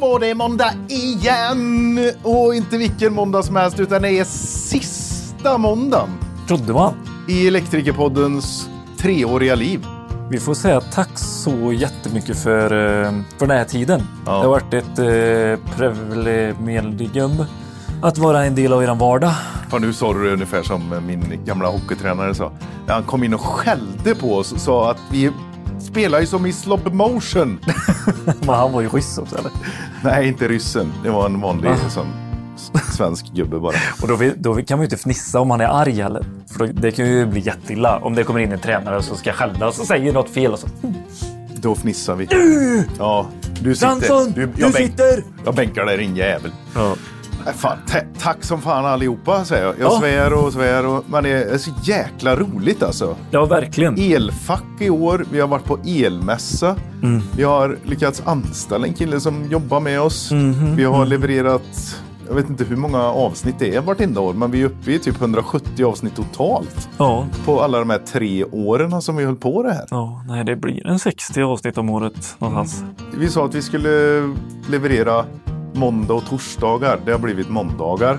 var det måndag igen! Och inte vilken måndag som helst, utan det är sista måndagen Trodde man. i Elektrikerpoddens treåriga liv. Vi får säga tack så jättemycket för, eh, för den här tiden. Ja. Det har varit ett eh, privilegium att vara en del av er vardag. Fan, nu sa du det ungefär som min gamla hockeytränare sa. När han kom in och skällde på oss och sa att vi spelar ju som i slow motion. Men han var ju ryss också eller? Nej, inte ryssen. Det var en vanlig Ah. sån svensk gubbe bara. Och då, då kan man ju inte fnissa om han är arg heller. För då, det kan ju bli jätteilla om det kommer in en tränare så ska skälla och så säger något fel och så. Då fnissar vi. Ja, du sitter. Fransson! Du, jag, bänk- sitter! jag bänkar dig din jävel. Ja. Nej, Fan, ta- tack som fan allihopa säger jag. Jag Ja. svär och svär. Och, men det är så jäkla roligt alltså. ja, verkligen. Elfack i år. Vi har varit på elmässa. Mm. Vi har lyckats anställa en kille som jobbar med oss. Mhm, Vi har levererat, jag vet inte hur många avsnitt det är vartenda år, men vi är uppe i typ 170 avsnitt totalt. Ja. På alla de här tre åren som vi höll på det här. ja, nej det blir en 60 avsnitt om året någonstans. Vi sa att vi skulle leverera måndag och torsdagar. Det har blivit måndagar.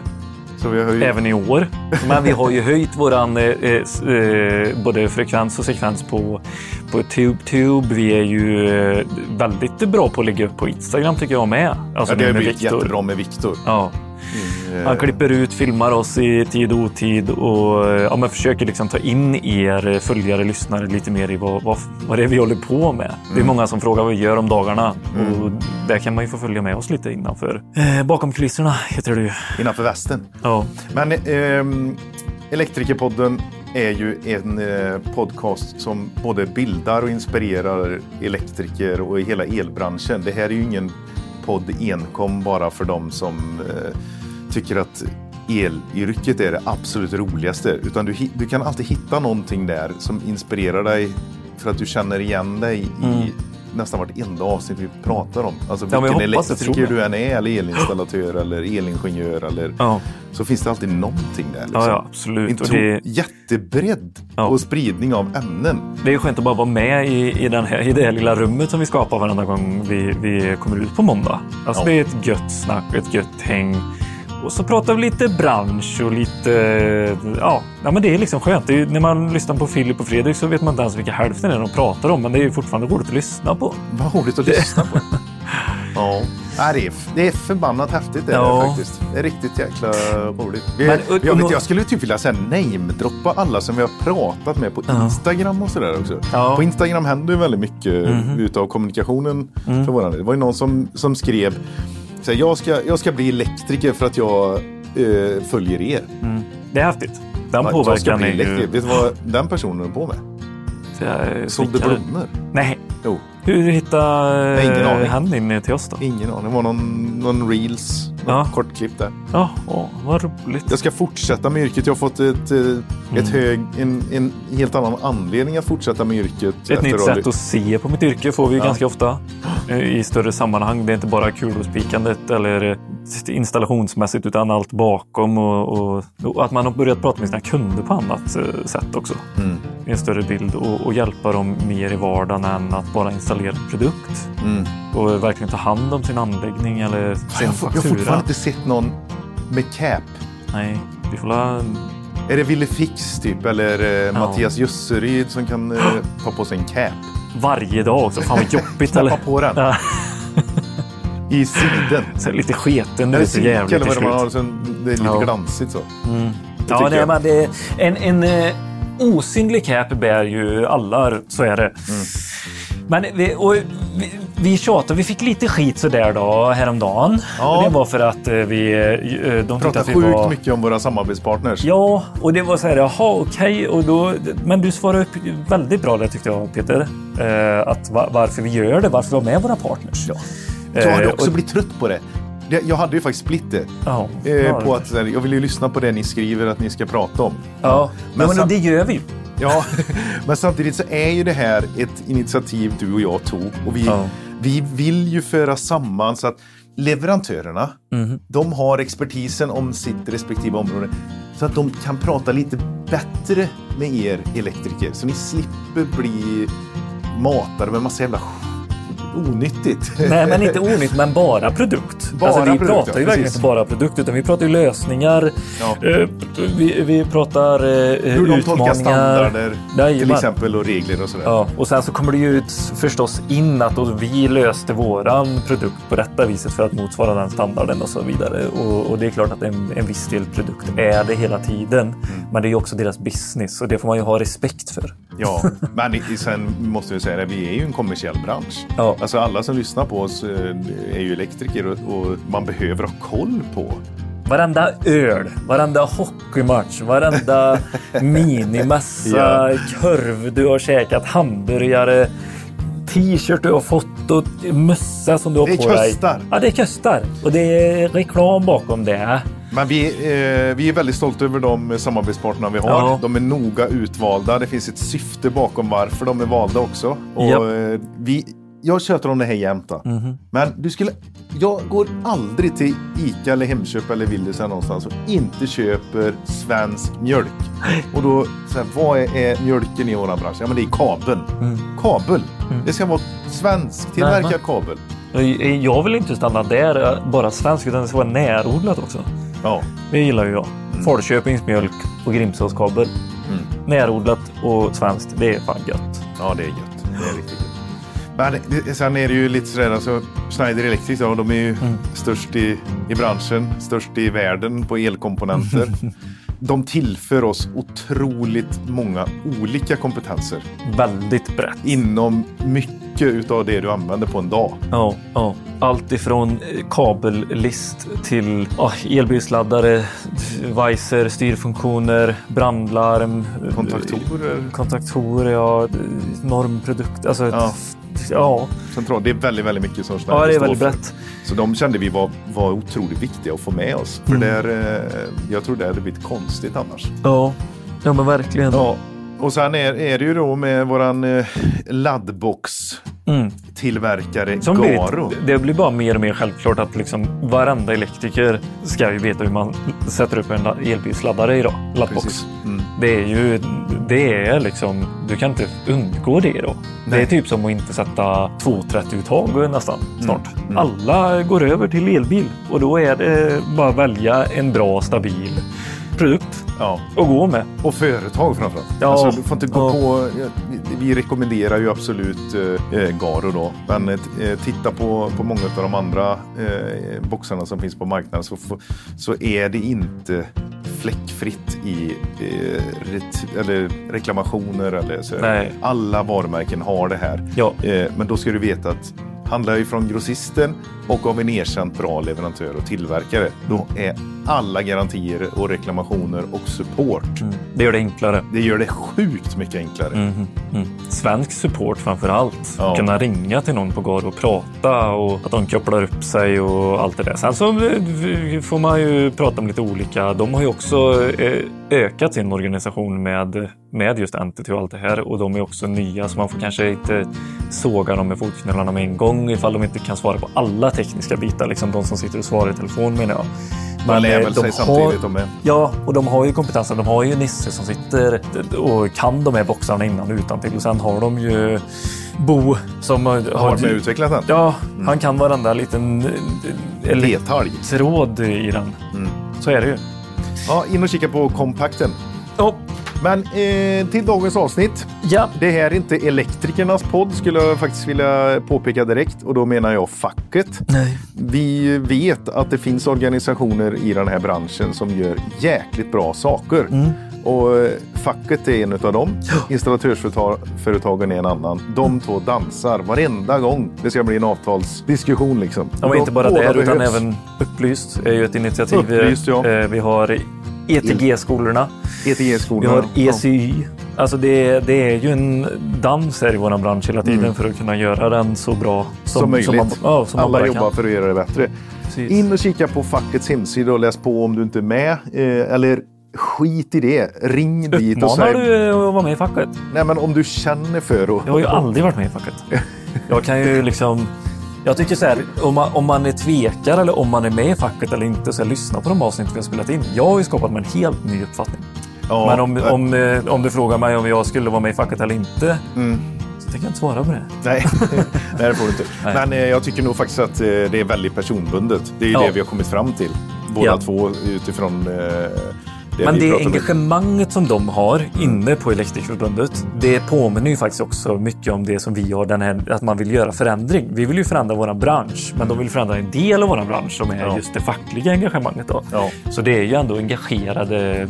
Ju... Även i år. Men vi har ju höjt våran eh, eh, eh, både frekvens och sekvens på, på TubeTube. Vi är ju eh, väldigt bra på att lägga upp på Instagram tycker jag med. Alltså ja, det har blivit jättebra med Viktor. Ja. Eh, Han klipper ut, filmar oss i tid och otid och eh, ja, men försöker liksom ta in er eh, följare, lyssnare lite mer i vad, vad, vad det är vi håller på med. Det Mm. är många som frågar vad vi gör om dagarna och där kan man ju få följa med oss lite innanför. Eh, bakom kulisserna heter det ju. Innanför västen. Ja. Men ehm, Elektrikerpodden är ju en eh, podcast som både bildar och inspirerar elektriker och hela elbranschen. Det här är ju ingen podd enkom bara för dem som eh, tycker att elyrket är det absolut roligaste. Utan du, du kan alltid hitta någonting där som inspirerar dig för att du känner igen dig i nästan vartenda avsnitt vi pratar om. Alltså Ja, vilken elektriker du än är, eller elinstallatör eller elingenjör eller Ja. så finns det alltid någonting där. Liksom. Ja, absolut. Tro- det- jättebredd Ja. och spridning av ämnen. Det är skönt att bara vara med i, i, den här, i det här lilla rummet som vi skapar varenda gång vi, vi kommer ut på måndag. Alltså det är ett gött snack, ett gött häng. Och så pratar vi lite bransch och lite... Ja, ja men det är liksom skönt. Är, ju- när man lyssnar på Filip och Fredrik så vet man inte ens vilka hälften är de pratar om. Men det är ju fortfarande roligt att lyssna på. Vad roligt att lyssna på. ja. Det, är, det är förbannat häftigt det Ja. det faktiskt. Det är riktigt jäkla roligt. Vi, Men- jag, och- vet, och- jag skulle typ vilja säga namedroppa alla som vi har pratat med på. Instagram och sådär också. Ja. På Instagram händer ju väldigt mycket utav kommunikationen Mm. för våran. Det var ju någon som, som skrev så jag, ska, jag ska bli elektriker för att jag eh, följer er. Det är häftigt. Den Ja, påverkan är ju... Vet du vad den personen är på med? Sålde snickare. blommor. Nej. Jo, Hur hittade ingen aning. han in till oss då? ingen aning. Det var någon, någon reels, Ja. kortklipp där. Ja, åh, vad roligt. Jag ska fortsätta med yrket. Jag har fått ett, eh, ett hög, en, en helt annan anledning att fortsätta med yrket. Ett nytt sätt att se på mitt yrke får vi Ja. ganska ofta eh, i större sammanhang. Det är inte bara kulospikandet eller eh, installationsmässigt utan allt bakom och, och, och att man har börjat prata med sina kunder på annat eh, sätt också. Mm. I en större bild och, och hjälpa dem mer i vardagen än att bara installera en produkt. Mm. Och verkligen ta hand om sin anläggning eller sin Jag, fort- jag har faktura. fortfarande inte sett någon med cap. Nej, vi får la... Är det Ville Fix typ? Eller eh, Mattias Jusseryd som kan eh, ta på sig en cap? varje dag också. Fan vad jobbigt. Knäppa på den. Ja, I siden. så lite sketen. Är är så jävligt eller vad det man har? Sen, det är lite Ja. glansigt så. Mm. Ja, nej, men det, en, en eh, osynlig cap bär ju alla, så är det. Mm. Men vi, och vi, vi tjatade, vi fick lite skit sådär då häromdagen. Ja. Det var för att eh, vi, eh, de Pratar att vi sjukt var... mycket om våra samarbetspartners. Ja, och det var så här, jaha okej. Och då, men du svarade upp väldigt bra där tyckte jag Peter. Eh, att va, varför vi gör det, varför vi har med våra partners. Ja. Jag hade också och- blivit trött på det. Det- Jag hade ju faktiskt det. Ja, Eh, på att jag vill ju lyssna på det ni skriver att ni ska prata om. Ja, men, Men men det gör vi ju. Ja, men samtidigt så är ju det här ett initiativ du och jag tog. Och vi, Ja. vi vill ju föra samman så att leverantörerna, Mhm. de har expertisen om sitt respektive område. Så att de kan prata lite bättre med er elektriker. Så ni slipper bli matade med massa jävla onyttigt. Nej, men inte onytt, men bara produkt. Bara alltså, vi produkt, pratar ju ja, verkligen inte bara produkt, utan vi pratar ju lösningar. Ja. Eh, vi, vi pratar eh, Hur de tolkar utmaningar. standarder till Jajamän. exempel och regler och sådär. Ja, och sen så kommer det ju ut förstås in att då vi löste våran produkt på detta viset för att motsvara den standarden och så vidare. Och, och det är klart att en, en viss del produkt är det hela tiden. Mm. Men det är ju också deras business och det får man ju ha respekt för. Ja, men sen måste jag säga det, vi är ju en kommersiell bransch. Ja. Alltså alla som lyssnar på oss eh, är ju elektriker och, man behöver ha koll på. Varenda öl, varenda hockeymatch, varenda minimässa, Ja. korv du har käkat, hamburgare, t-shirt du har fått och mössa som du har Det på dig. kostar. Ja, det kostar. Och det är reklam bakom det. Men vi, eh, vi är väldigt stolta över de samarbetspartnerna vi har. Ja. De är noga utvalda. Det finns ett syfte bakom varför de är valda också. Och, Japp. eh, vi, jag tjötar om det här jämt. då. Men du skulle, jag går aldrig till Ica eller Hemköp eller Willys eller någonstans och inte köper svensk mjölk. Och då, så här, vad är, är mjölken i våran bransch? Ja, men det är kabel. Kabel. Det ska vara svensk tillverkad kabel. Jag vill inte stanna där, bara svensk, utan det ska vara närodlat också. Ja. Det gillar ju jag. Falköpings mjölk och Grimsåskabel. Närodlat och svenskt, det är fan gött. Ja, det är gött. Det är riktigt gött. Men sen är det ju lite sådär, alltså, Schneider Electric, ja, de är ju störst i, i branschen, störst i världen på elkomponenter. de tillför oss otroligt många olika kompetenser Väldigt brett. inom mycket utav det du använder på en dag. Ja, ja. Allt ifrån eh, kabellist till ja, elbilsladdare, Weiser, styrfunktioner, brandlarm, eh, Kontaktorer. kontaktorer, ja, normprodukter. Alltså, Ja. ja. Ja. Central. Det är väldigt, väldigt mycket som Schneider Ja, det är väldigt brett. Så de kände vi var, var otroligt viktiga att få med oss. För Mm. där, eh, jag tror det hade blivit konstigt annars. Ja, ja men verkligen. Ja, och sen är, är det ju då med våran eh, laddbox-tillverkare Mm. Som Garo. blir, det blir bara mer och mer självklart att liksom varenda elektriker ska ju veta hur man sätter upp en elbilsladdare idag. Laddbox. Mm. Det är ju, det är liksom, du kan inte undgå det då. Det är Nej. typ som att inte sätta 230-uttag nästan snart. mm. Alla går över till elbil och då är det bara att välja en bra stabil produkt Ja. att gå med. Och företag framförallt. Ja. Alltså, du får inte gå Ja. på... ja, vi- rekommenderar ju absolut eh, eh, Garo då. Men eh, titta på, på många av de andra eh, boxarna som finns på marknaden så, så är det inte fläckfritt i eh, ret, eller reklamationer. Eller så. Nej. Alla varumärken har det här. Ja. Eh, men då ska du veta att handlar ju från grossisten och av en erkänt bra leverantör och tillverkare. Då är alla garantier och reklamationer och support. Mm. Det gör det enklare. Det gör det sjukt mycket enklare. Mhm, mm. Svensk support framför allt. Ja. Kunna ringa till någon på Garo och prata och att de kopplar upp sig och allt det där. Sen så eh, får man ju prata om lite olika. De har ju också eh, ökat sin organisation med, med just Entity och allt det här och de är också nya så man får kanske inte såga dem med fotknölarna med en gång ifall de inte kan svara på alla tekniska bitar. Liksom de som sitter och svarar i telefon menar jag. Lär eh, väl de sig samtidigt de är. Ja, och de har ju kompetensen. De har ju Nisse som sitter och kan de här boxarna innan utan till. Och sen har de ju Bo som har... Har och utvecklat den. Ja, han kan varenda liten eh, Detalj. elektrod i den. Mm. Så är det ju. Ja, in och kika på kompakten. Ja, Men eh, till dagens avsnitt. ja. Det här är inte elektrikernas podd skulle jag faktiskt vilja påpeka direkt och då menar jag facket. Nej. Vi vet att det finns organisationer i den här branschen som gör jäkligt bra saker. Mm. Och eh, facket är en av dem. Installatörsföretagen är en annan. De två dansar varenda gång det ska bli en avtalsdiskussion. Liksom. Men Och inte bara det, utan även Upplyst är ju ett initiativ. Upplyst, ja. Eh, Vi har ETG-skolorna. Vi ETG-skolorna. har ECY. Alltså det, det är ju en dans här i vår bransch hela tiden för att kunna göra den så bra som, som möjligt. man, ja, som Alla bara jobbar kan. för att göra det bättre. Precis. In och kika på fackets hemsida och läs på om du inte är med. Eh, eller skit i det. Ring dit och Uppmanar säg. du eh, att vara med i facket? Nej, men om du känner för att... Jag har ju aldrig varit med i facket. Jag kan ju liksom... Jag tycker så här, om man, om man är tvekar eller om man är med i facket eller inte, så här, lyssna på de avsnitt vi har spelat in. Jag har ju skapat mig en helt ny uppfattning. Ja, Men om, eh, om, eh, om du frågar mig om jag skulle vara med i facket eller inte, Mm. Jag kan inte svara på det. Nej, Nej det får du inte. Nej. Men eh, jag tycker nog faktiskt att det är väldigt personbundet. Det är ju Ja. det vi har kommit fram till. Båda Ja. två utifrån eh, det Men det pratar om. engagemanget som de har inne på Elektrikerförbundet, det påminner ju faktiskt också mycket om det som vi har, den här, att man vill göra förändring. Vi vill ju förändra våran bransch, men de vill förändra en del av våran bransch som är Ja. just det fackliga engagemanget. Då. Ja. Så det är ju ändå engagerade,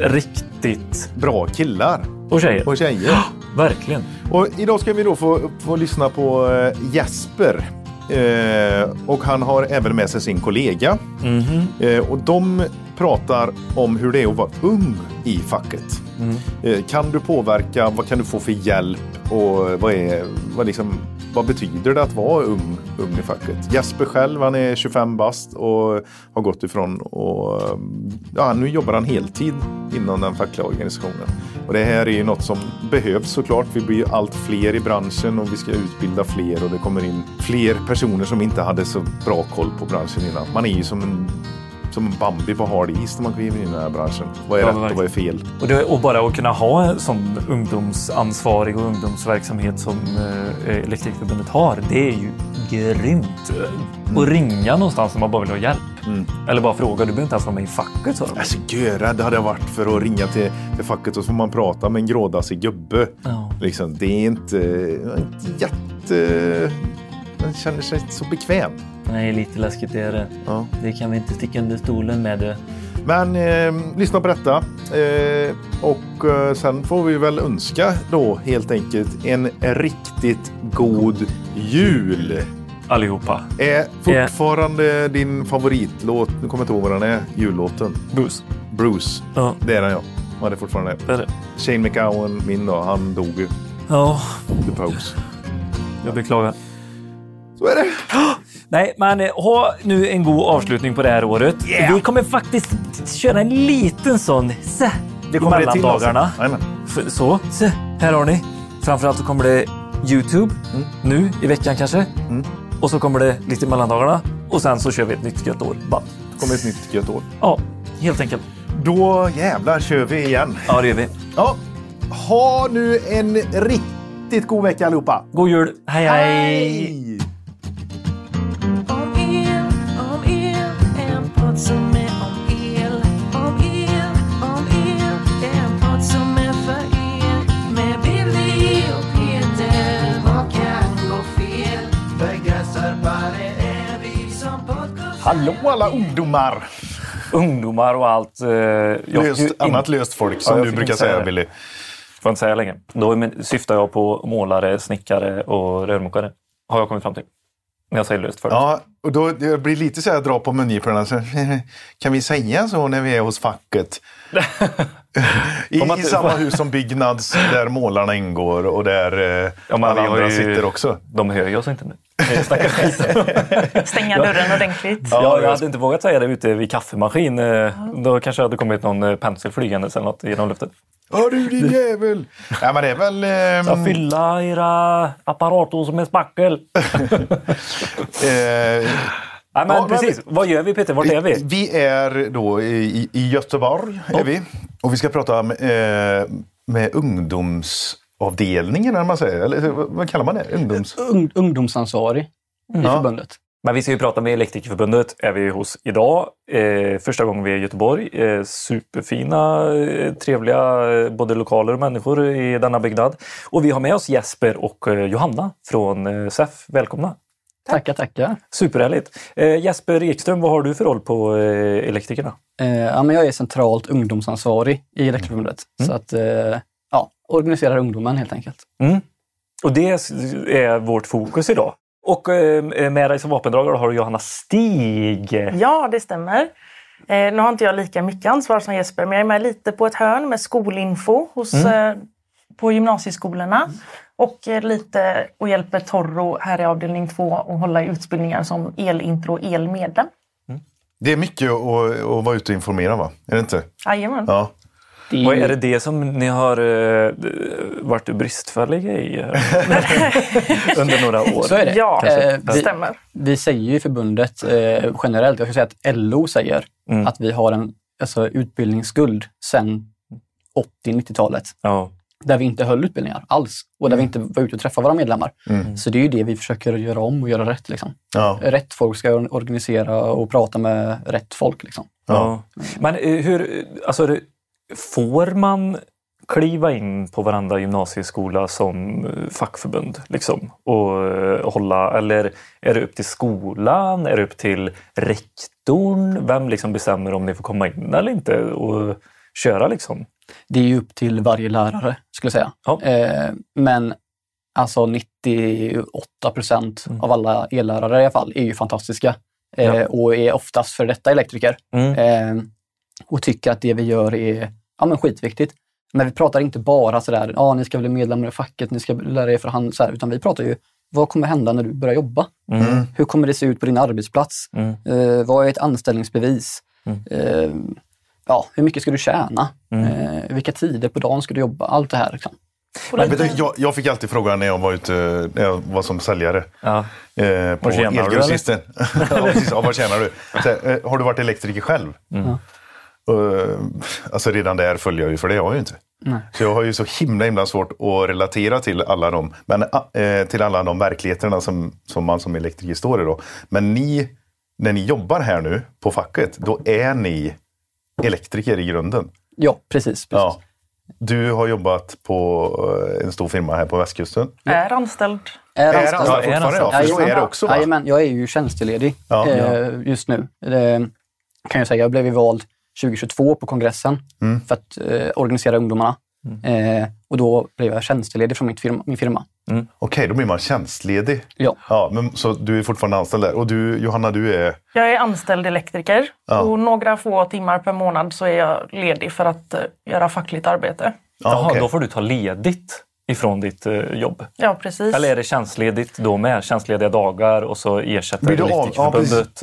riktigt... Bra killar Och tjejer. och tjejer. Verkligen. Och idag ska vi då få, få lyssna på eh, Jesper. Eh, och han har även med sig sin kollega. Mhm. Eh, och de pratar om hur det är att vara ung i facket. Mm. Eh, kan du påverka? Vad kan du få för hjälp? Och vad, är, vad, liksom, vad betyder det att vara ung, ung i facket? Jesper själv, han är 25 bast och har gått ifrån och ja, nu jobbar han heltid inom den fackliga organisationen. Och det här är ju något som behövs såklart. Vi blir ju allt fler i branschen och vi ska utbilda fler och det kommer in fler personer som inte hade så bra koll på branschen innan. Man är ju som en som Bambi på hard is när man kliver in i den här branschen. Vad är Ja, rätt men och vad är fel? Och, det, och bara att kunna ha en sån ungdomsansvarig och ungdomsverksamhet som eh, Elektrikerförbundet har, det är ju grymt. Och ringa någonstans när man bara vill ha hjälp. Mm. Eller bara fråga, du behöver inte ens vara med i facket. Så. Alltså görrädd hade jag varit för att ringa till, till facket och så får man prata med en grådassig gubbe. Ja. Liksom, det är inte, inte jätte... Man känner sig inte så bekväm. Nej, lite läskigt är det. Ja. Det kan vi inte sticka under stolen med. Det. Men eh, lyssna på detta. Eh, och eh, sen får vi väl önska då helt enkelt en riktigt god jul. Allihopa. Är fortfarande din favoritlåt, nu kommer jag inte ihåg vad den är, jullåten? Bruce. Bruce. Ja, Det är den ja. Ja, det är fortfarande det är det. Shane McGowan, min då, han dog ju. Ja, The Pose. jag beklagar. Så är det. Nej, men eh, ha nu en god avslutning på det här året. Yeah. Vi kommer faktiskt köra en liten sån så, Det kommer det till mellandagarna. alltså. Jajamän. F- Så, så, här har ni. Framförallt så kommer det Youtube Mm. nu i veckan kanske. Och så kommer det lite mellandagarna. Och sen så kör vi ett nytt gött år. Det kommer ett nytt gött år. Ja, helt enkelt. Då jävlar kör vi igen. Ja, det gör vi. Ja. Ha nu en riktigt god vecka allihopa. God jul! hej! hej. Hej! Hallå alla ungdomar! Ungdomar och allt. eh, Löst, in- annat löst folk som Ja, du brukar säga säga. Billy. Får jag inte säga längre. Då syftar jag på målare, snickare och rörmokare. Har jag kommit fram till. Jag säger löst förut. Ja, och då det blir lite så här dra på mungiporna. Så, kan vi säga så när vi är hos facket? I, I samma hus som Byggnads där målarna ingår och där eh, Ja, alla andra ju- sitter också. De hör ju oss inte nu. Stänga dörren ordentligt. Ja, jag hade inte vågat säga det ute vid kaffemaskin. Eh, Då kanske hade kommit någon eh, pensel flygandes eller något genom luften. Ja du din jävel! Ja men det är väl... Jag ehm, fylla era apparater som en spackel. eh, Nej, men Ja, men- precis. Vad gör vi Peter? Vart är vi? Vi är då i, i Göteborg. Är vi. Och vi ska prata med, eh, med ungdomsavdelningen, eller man säger. Eller vad vad kallar man det? Ungdoms... ung, ungdomsansvarig i Ja. förbundet. Men vi ska ju prata med Elektrikerförbundet. är vi hos idag. Eh, första gången vi är i Göteborg. Eh, superfina, eh, trevliga eh, både lokaler och människor i denna byggnad. Och vi har med oss Jesper och eh, Johanna från SEF. Välkomna! Tackar, tackar. Superhärligt! Jesper Ekström, vad har du för roll på Elektrikerna? Ja, men jag är centralt ungdomsansvarig i Elektrikerförbundet. Så att, ja, organiserar ungdomen helt enkelt. Mm. Och det är vårt fokus idag. Och eh, med dig som vapendragare har du Johanna Stig. Ja, det stämmer. Eh, nu har inte jag lika mycket ansvar som Jesper, men jag är med lite på ett hörn med skolinfo hos, eh, på gymnasieskolorna. Och lite och hjälper Torro här i avdelning två att hålla i utbildningar som elintro och elmedlem. Det är mycket att, att vara ute och informera va? Är det inte? Jajamän. Ja. Det Och är det det som ni har eh, varit bristfälliga i eh, under några år? Så är det. Ja, Eh, det stämmer. vi säger ju i förbundet eh, generellt, jag ska säga att LO säger att vi har en alltså, utbildningsskuld sedan 80-90-talet. Ja. där vi inte höll utbildningar alls och där vi inte var ute och träffade våra medlemmar. Så det är ju det vi försöker göra om och göra rätt. Liksom. Ja. Rätt folk ska organisera och prata med rätt folk. Liksom. Ja. Men eh, hur, alltså, det- får man kliva in på varandra gymnasieskola som eh, fackförbund liksom, och eh, hålla, eller är det upp till skolan? Är det upp till rektorn? Vem liksom bestämmer om ni får komma in eller inte och köra liksom? Det är ju upp till varje lärare skulle jag säga. Ja. Eh, men alltså 98 procent Mm. av alla ellärare i alla fall är ju fantastiska Ja. och är oftast för detta elektriker. Mm. Och tycker att det vi gör är ja, men skitviktigt. Men vi pratar inte bara sådär, ja ah, ni ska bli medlemmar i facket, ni ska lära er förhandla, så här, utan vi pratar ju, vad kommer hända när du börjar jobba? Mm. Hur kommer det se ut på din arbetsplats? Mm. Eh, vad är ett anställningsbevis? Eh, ja, hur mycket ska du tjäna? Mm. Eh, vilka tider på dagen ska du jobba? Allt det här. Liksom. Men, du, jag, jag fick alltid frågan när jag var ute, när jag var som säljare. Ja. Eh, på Vad tjänar du, Elgrossisten. ja, precis. Ja, vad tjänar du? Så, eh, har du varit elektriker själv? Eh, alltså redan där följer jag ju, för det har jag ju inte. Så jag har ju så himla himla svårt att relatera till alla de, men, eh, till alla de verkligheterna som, som man som elektriker står i. Då. Men ni, när ni jobbar här nu på facket, då är ni elektriker i grunden. Ja, precis. precis. Ja. Du har jobbat på eh, en stor firma här på västkusten. Är anställd. Är Är anställd. han fortfarande? Ja, för så är det också va? Jajamän, jag är ju tjänsteledig Ja. eh, just nu. Det kan jag säga. Jag blev ju vald 2022 på kongressen Mm. för att eh, organisera ungdomarna. Eh, och då blev jag tjänsteledig från mitt firma, min firma. Okej, då blir man tjänstledig. Ja. Ja, men, så du är fortfarande anställd där. Och du, Johanna, du är... Jag är anställd elektriker Ja. och några få timmar per månad så är jag ledig för att eh, göra fackligt arbete. Ja, Jaha, okej. då får du ta ledigt ifrån ditt eh, jobb. Ja, precis. Eller är det tjänstledigt då med? Tjänstlediga dagar och så ersätter Elektrikerförbundet?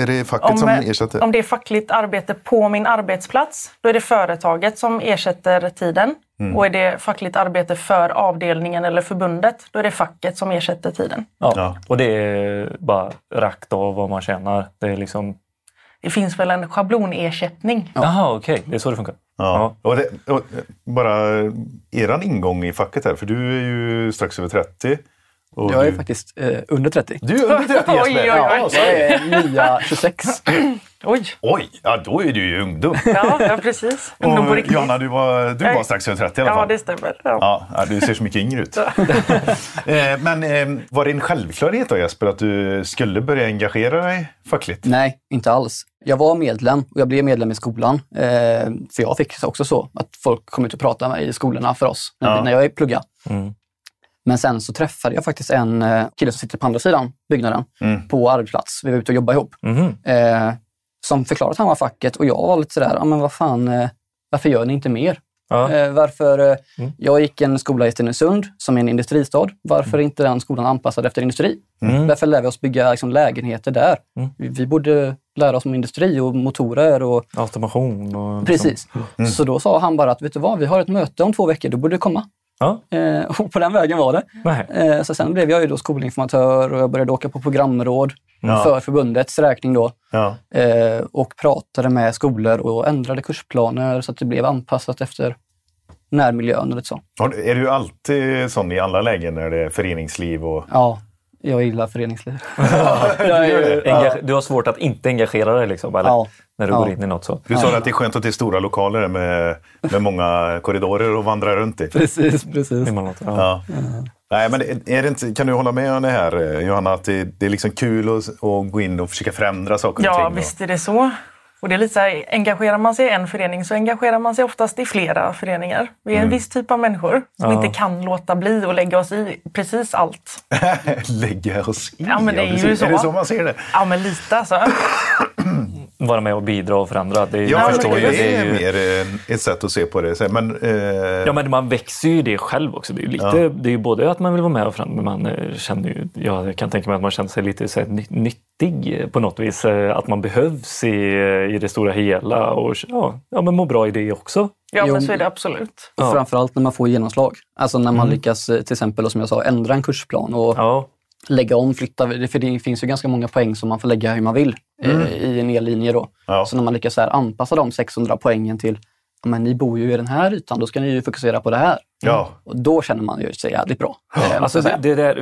Är det facket som eh, ersätter? om det är fackligt arbete på min arbetsplats, då är det företaget som ersätter tiden. Mm. Och är det fackligt arbete för avdelningen eller förbundet, då är det facket som ersätter tiden. ja. Ja. Och det är bara rakt av vad man tjänar. Det är liksom... Det finns väl en schablonersättning. Jaha, okej. Det är så det funkar. Ja. Och det, och, eh, bara eran ingång i facket här, för du är ju strax över 30. Och Jag är du, faktiskt eh, under 30. du är under 30 Oj, Jesper! oj, oj. Ja, Jag så- är nya 26. Oj! Oj, ja då är du ju ungdom. Ja, ja precis. Ungdom på riktigt. Johanna, du var, du var strax över 30 i alla Ja, fall. det stämmer. Ja. Ja, ja, du ser så mycket yngre ut. Eh, Men eh, var det en självklarhet då Jesper att du skulle börja engagera dig fackligt? Nej, inte alls. Jag var medlem och jag blev medlem i skolan. Eh, för jag fick också så att folk kom ut och pratade med mig i skolorna för oss när, Ja. när jag pluggade. Mm. Men sen så träffade jag faktiskt en eh, kille som sitter på andra sidan byggnaden Mm. på arbetsplats. Vi var ute och jobbade ihop. Mhm. Eh, som förklarade att han var facket och jag var lite sådär, ja men vad fan, eh, varför gör ni inte mer? Ja. Eh, varför, eh, Mm. Jag gick en skola i Stenungsund som är en industristad. Varför är inte den skolan anpassad efter industri? Mm. Därför lär vi oss bygga liksom, lägenheter där. Mm. Vi, vi borde lära oss om industri och motorer och Automation och... Precis. Mm. Så då sa han bara att, vet du vad, vi har ett möte om två veckor, då borde du komma. Ja. Eh, och på den vägen var det. Eh, så sen blev jag ju då skolinformatör och jag började åka på programråd Ja. för förbundets räkning då. Ja. Eh, och pratade med skolor och ändrade kursplaner så att det blev anpassat efter närmiljön och lite så. Är du alltid sån i alla lägen när det är föreningsliv? Och... Ja, jag gillar föreningsliv. det? Engage- Du har svårt att inte engagera dig liksom, eller? Ja. När du Ja. går in i något så. Du sa att det är skönt att det är stora lokaler med, med många korridorer att vandra runt i. precis, precis. Ja. Ja. Nej, men är det inte, kan du hålla med om det här Johanna, att det, det är liksom kul att, att gå in och försöka förändra saker och Ja, ting? visst är det så. Och det är lite så här, engagerar man sig i en förening så engagerar man sig oftast i flera föreningar. Vi är en viss typ av människor som Ja. inte kan låta bli att lägga oss i precis allt. Lägga oss i. Ja, men det är ju precis. så. Är det så man ser det? Ja, men lite alltså. Vara med och bidra och förändra. Det är, Jag förstår ju. Det är ju- mer eh, ett sätt att se på det. Men, eh, Ja, men man växer ju i det själv också. Det är ju, lite, Ja. det är ju både att man vill vara med och förändra, men man eh, känner ju, ja, jag kan tänka mig att man känner sig lite så här, ny- nyttig eh, på något vis. Att man behövs i, i det stora hela och ja, ja, men må bra i det också. Ja, Jo. men så är det absolut. Och Ja. framförallt när man får genomslag. Alltså när man lyckas eh, till exempel, som jag sa, ändra en kursplan och Ja, lägga om, flytta. För det finns ju ganska många poäng som man får lägga hur man vill eh, i en ellinje. Då. Ja. Så när man lyckas så här anpassa de 600 poängen till "Ja, men ni bor ju i den här ytan, då ska ni ju fokusera på det här. Ja. Och då känner man ju sig jävligt bra. Eh, måste Alltså det, det där,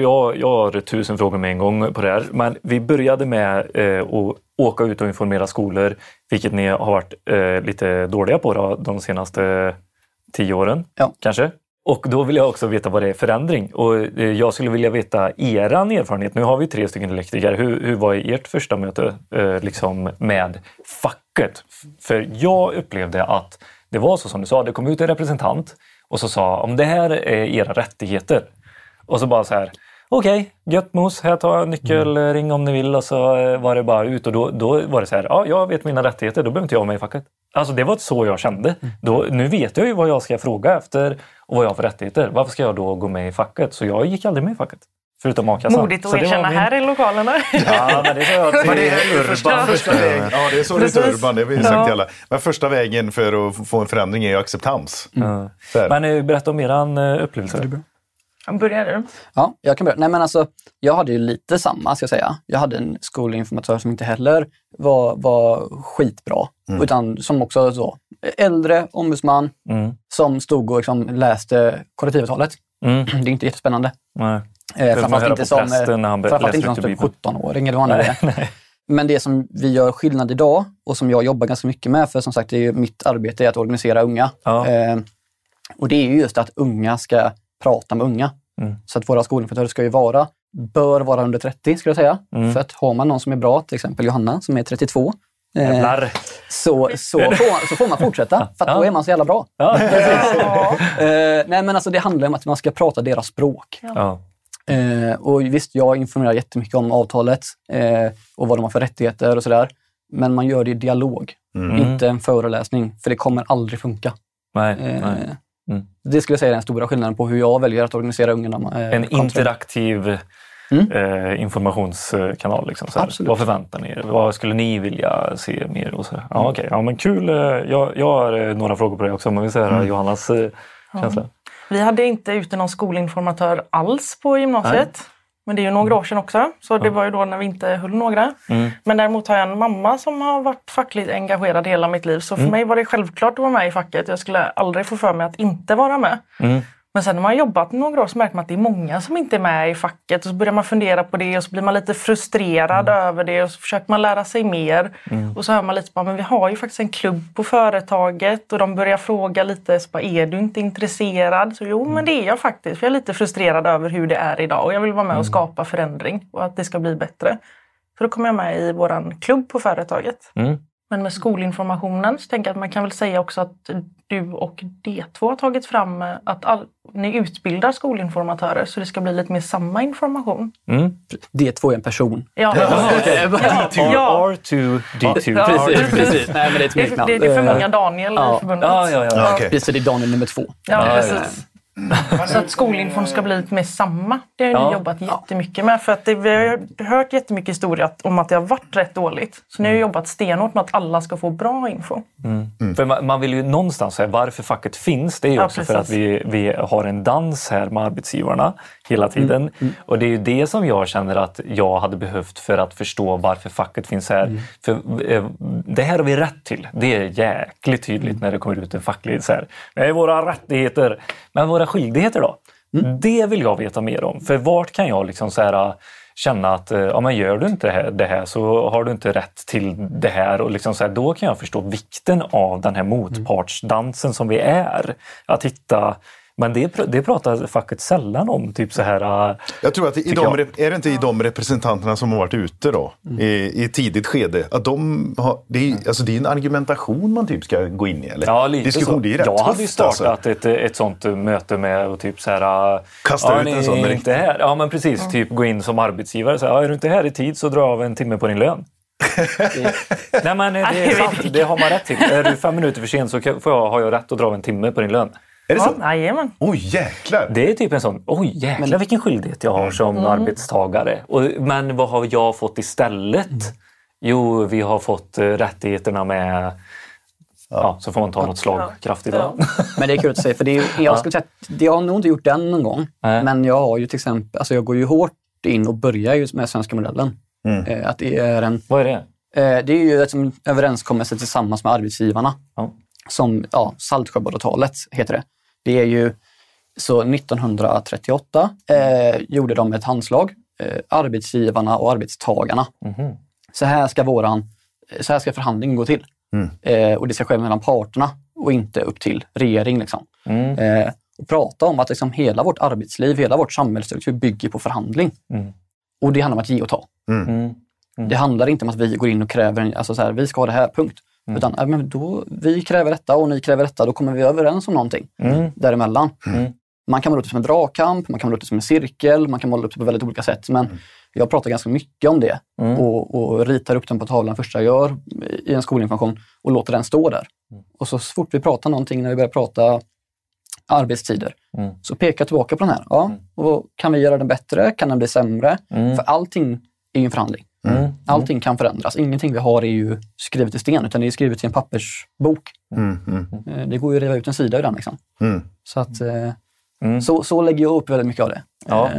jag, jag har tusen frågor med en gång på det här. Men vi började med eh, att åka ut och informera skolor, vilket ni har varit eh, lite dåliga på då, de senaste tio åren. Ja. Kanske. Och då vill jag också veta vad det är förändring. Och eh, jag skulle vilja veta eran erfarenhet. Nu har vi tre stycken elektriker. Hur, hur var ert första möte eh, liksom med facket? För jag upplevde att det var så som du sa. Det kom ut en representant och så sa om det här är era rättigheter. Och så bara så här. Okej, gött mos. Här tar jag nyckel, ring om ni vill. Och så eh, var det bara ut. Och då, då var det så här. Ja, jag vet mina rättigheter. Då behöver inte jag vara med i facket. Alltså det var så jag kände. Då, nu vet jag ju vad jag ska fråga efter och vad jag har för rättigheter. Varför ska jag då gå med i facket? Så jag gick aldrig med i facket. Förutom a-kassan. Modigt Så att erkänna min- här i lokalerna. Ja, men det sa jag till Men det är första, Urban. första vägen. Ja, det är så det är Precis. Urban, det har vi sagt Ja. alla. Men första vägen för att få en förändring är ju acceptans. Där. Men eh, berätta om eran eh, upplevelse. Börjar du? Ja, jag kan börja. Nej, men alltså, jag hade ju lite samma, ska jag säga. Jag hade en skolinformatör som inte heller var, var skitbra. Utan som också så, äldre ombudsman Mm. som stod och liksom läste kollektivavtalet. Mm. Det är inte jättespännande. Nej. Eh, framförallt höra inte som, eh, framförallt inte som typ Bibeln. 17-åring eller vad han är. Nej. Men det som vi gör skillnad idag och som jag jobbar ganska mycket med, för som sagt det är ju mitt arbete är att organisera unga. Ja. Eh, och det är ju just att unga ska prata med unga. Mm. Så att våra skolinformatörer ska ju vara, bör vara under 30 skulle jag säga. Mm. För att har man någon som är bra, till exempel Johanna som är 32, eh, Jävlar. så, så, får, så får man fortsätta för att Ja. då är man så jävla bra. Ja. Eh, nej men alltså det handlar om att man ska prata deras språk. Ja. Eh, och visst, jag informerar jättemycket om avtalet eh, och vad de har för rättigheter och sådär. Men man gör det i dialog, Mm. inte en föreläsning. För det kommer aldrig funka. Nej, Eh, nej. Mm. Det skulle jag säga är den stora skillnaden på hur jag väljer att organisera ungarna. Eh, En interaktiv Mm. eh, informationskanal. Liksom, så här. Absolut. Vad förväntar ni er? Vad skulle ni vilja se mer? Och så här. Ja, okej. ja, men kul. eh, Jag, jag har eh, några frågor på det också, vi vill höra Mm. Johannas eh, känsla. Vi hade inte ute någon skolinformatör alls på gymnasiet. Men det är ju några år sedan också, så det var ju då när vi inte höll några. Mm. Men däremot har jag en mamma som har varit fackligt engagerad hela mitt liv. Så för mig var det självklart att vara med i facket. Jag skulle aldrig få för mig att inte vara med. Mm. Men sen när man jobbat några år så märker man att det är många som inte är med i facket. Och så börjar man fundera på det och så blir man lite frustrerad över det och så försöker man lära sig mer. Och så hör man lite på men vi har ju faktiskt en klubb på företaget och de börjar fråga lite, så bara, är du inte intresserad? Så jo, men det är jag faktiskt. För jag är lite frustrerad över hur det är idag och jag vill vara med och skapa förändring och att det ska bli bättre. Så då kommer jag med i våran klubb på företaget. Men med skolinformationen så tänker jag att man kan väl säga också att du och D2 har tagit fram eh, att all, ni utbildar skolinformatörer så det ska bli lite mer samma information. Mm. D2 är en person. Ja, ja, ja. R2, D2. Ja, precis, precis. Nej, men det är ett Det, är, smeknamn. det, det är för Eh, många Daniel ja. i förbundet. Ja, ja, ja. Ja, okej. Precis, det är Daniel nummer två. Ja, Ja, precis. Så att skolinfon ska bli lite mer samma. Det har Ja. ni jobbat jättemycket med. För att det, vi har hört jättemycket historia att- om att det har varit rätt dåligt. Så ni har jobbat stenhårt med att alla ska få bra info. För man, man vill ju någonstans säga varför facket finns. Det är ju Ja, också för att vi, vi har en dans här med arbetsgivarna hela tiden. Mm, Och det är ju det som jag känner att jag hade behövt för att förstå varför facket finns här. Mm. För eh, det här har vi rätt till. Det är jäkligt tydligt Mm. när det kommer ut en facklig så här. Det är våra rättigheter. Men våra skyldigheter då? Mm. Det vill jag veta mer om. För vart kan jag liksom så här, känna att eh, ja, men gör du inte det här, det här så har du inte rätt till det här. Och liksom så här, då kan jag förstå vikten av den här motpartsdansen som vi är. Att hitta men det, det pratar facket sällan om. Typ så här, eh, Jag tror att i de, är det inte i de representanterna som har varit ute då, i, i ett tidigt skede, att de har, det, är, alltså det är en argumentation man typ ska gå in i? Eller? Ja, lite Diskussion, så. det är rätt jag hade ju tufft, alltså. startat ett, ett sånt möte med och typ så här... Kasta ja, ut en sån direkt. inte här. Ja, men precis. Typ gå in som arbetsgivare. Så här, ja, är du inte här i tid så drar jag av en timme på din lön. Nej, men eh, det är sant. Det har man rätt till. Är du fem minuter för sen så får jag, har jag rätt att dra av en timme på din lön. Är det Ja, så? jajamän. Oj, jäklar! Det är typ en sån, oj jäklar vilken skyldighet jag har som arbetstagare. Och, men vad har jag fått istället? Jo, vi har fått eh, rättigheterna med Ja, så får man ta något slag kraftigt. då. Men det är kul att säga, för det är, jag skulle säga att jag har nog inte gjort den någon gång. Nej. Men jag har ju till exempel, alltså jag går ju hårt in och börjar ju med svenska modellen. Mm. Eh, att det är en Vad är det? Eh, Det är ju liksom en överenskommelse tillsammans med arbetsgivarna. Som ja, Saltsjöbadsavtalet heter det. Det är ju så 1938 eh, gjorde de ett handslag, eh, arbetsgivarna och arbetstagarna. Mhm. Så här ska våran, så här ska förhandlingen gå till. Eh, och det ska ske mellan parterna och inte upp till regering. Liksom. Mm. Eh, och prata om att liksom hela vårt arbetsliv, hela vårt samhällsstruktur bygger på förhandling. Mm. Och det handlar om att ge och ta. Mm. Det handlar inte om att vi går in och kräver, alltså så här, vi ska ha det här, punkt. Mm. Utan äh, men då, vi kräver detta och ni kräver detta, då kommer vi överens om någonting Mm. däremellan. Mm. Man kan måla upp det som en dragkamp, man kan måla upp det som en cirkel, man kan måla upp det på väldigt olika sätt. Men Mm. jag pratar ganska mycket om det och, och ritar upp den på tavlan första jag gör i en skolinformation och låter den stå där. Mm. Och så fort vi pratar någonting, när vi börjar prata arbetstider, Mm. så pekar jag tillbaka på den här. Ja, och kan vi göra den bättre? Kan den bli sämre? Mm. För allting är ju en förhandling. Mm. Allting kan förändras. Ingenting vi har är ju skrivet i sten, utan det är skrivet i en pappersbok. Mm, mm, Eh, Det går ju att riva ut en sida ur den. Liksom. mm. Så, att, eh, Mm. så, så lägger jag upp väldigt mycket av det. Ja.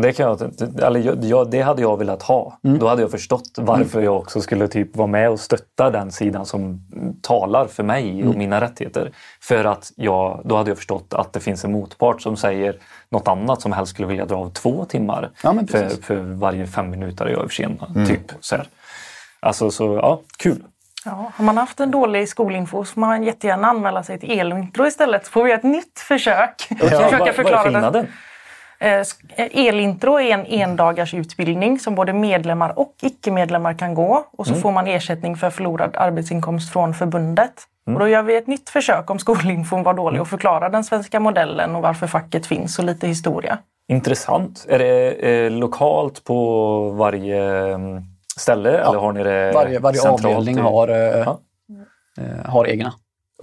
Det, kan jag, eller jag, det hade jag velat ha. Då hade jag förstått varför jag också skulle typ vara med och stötta den sidan som talar för mig och mina rättigheter. För att jag, då hade jag förstått att det finns en motpart som säger något annat som helst skulle vilja dra av två timmar Ja, för, för varje fem minuter jag är försenad. Typ, så här. Alltså, så ja, kul. Ja, har man haft en dålig skolinfo så får man jättegärna anmäla sig till elintro istället. Så får vi ett nytt försök. Försöka vad, vad är förklara det. Elintro är en endagars utbildning som både medlemmar och icke-medlemmar kan gå. Och så får man ersättning för förlorad arbetsinkomst från förbundet. Och då gör vi ett nytt försök om skolinfon var dålig och förklara den svenska modellen och varför facket finns och lite historia. Intressant. Är det eh, lokalt på varje mm, ställe eller har ni det varje varje centralt avdelning har, eh, Ja. eh, har egna.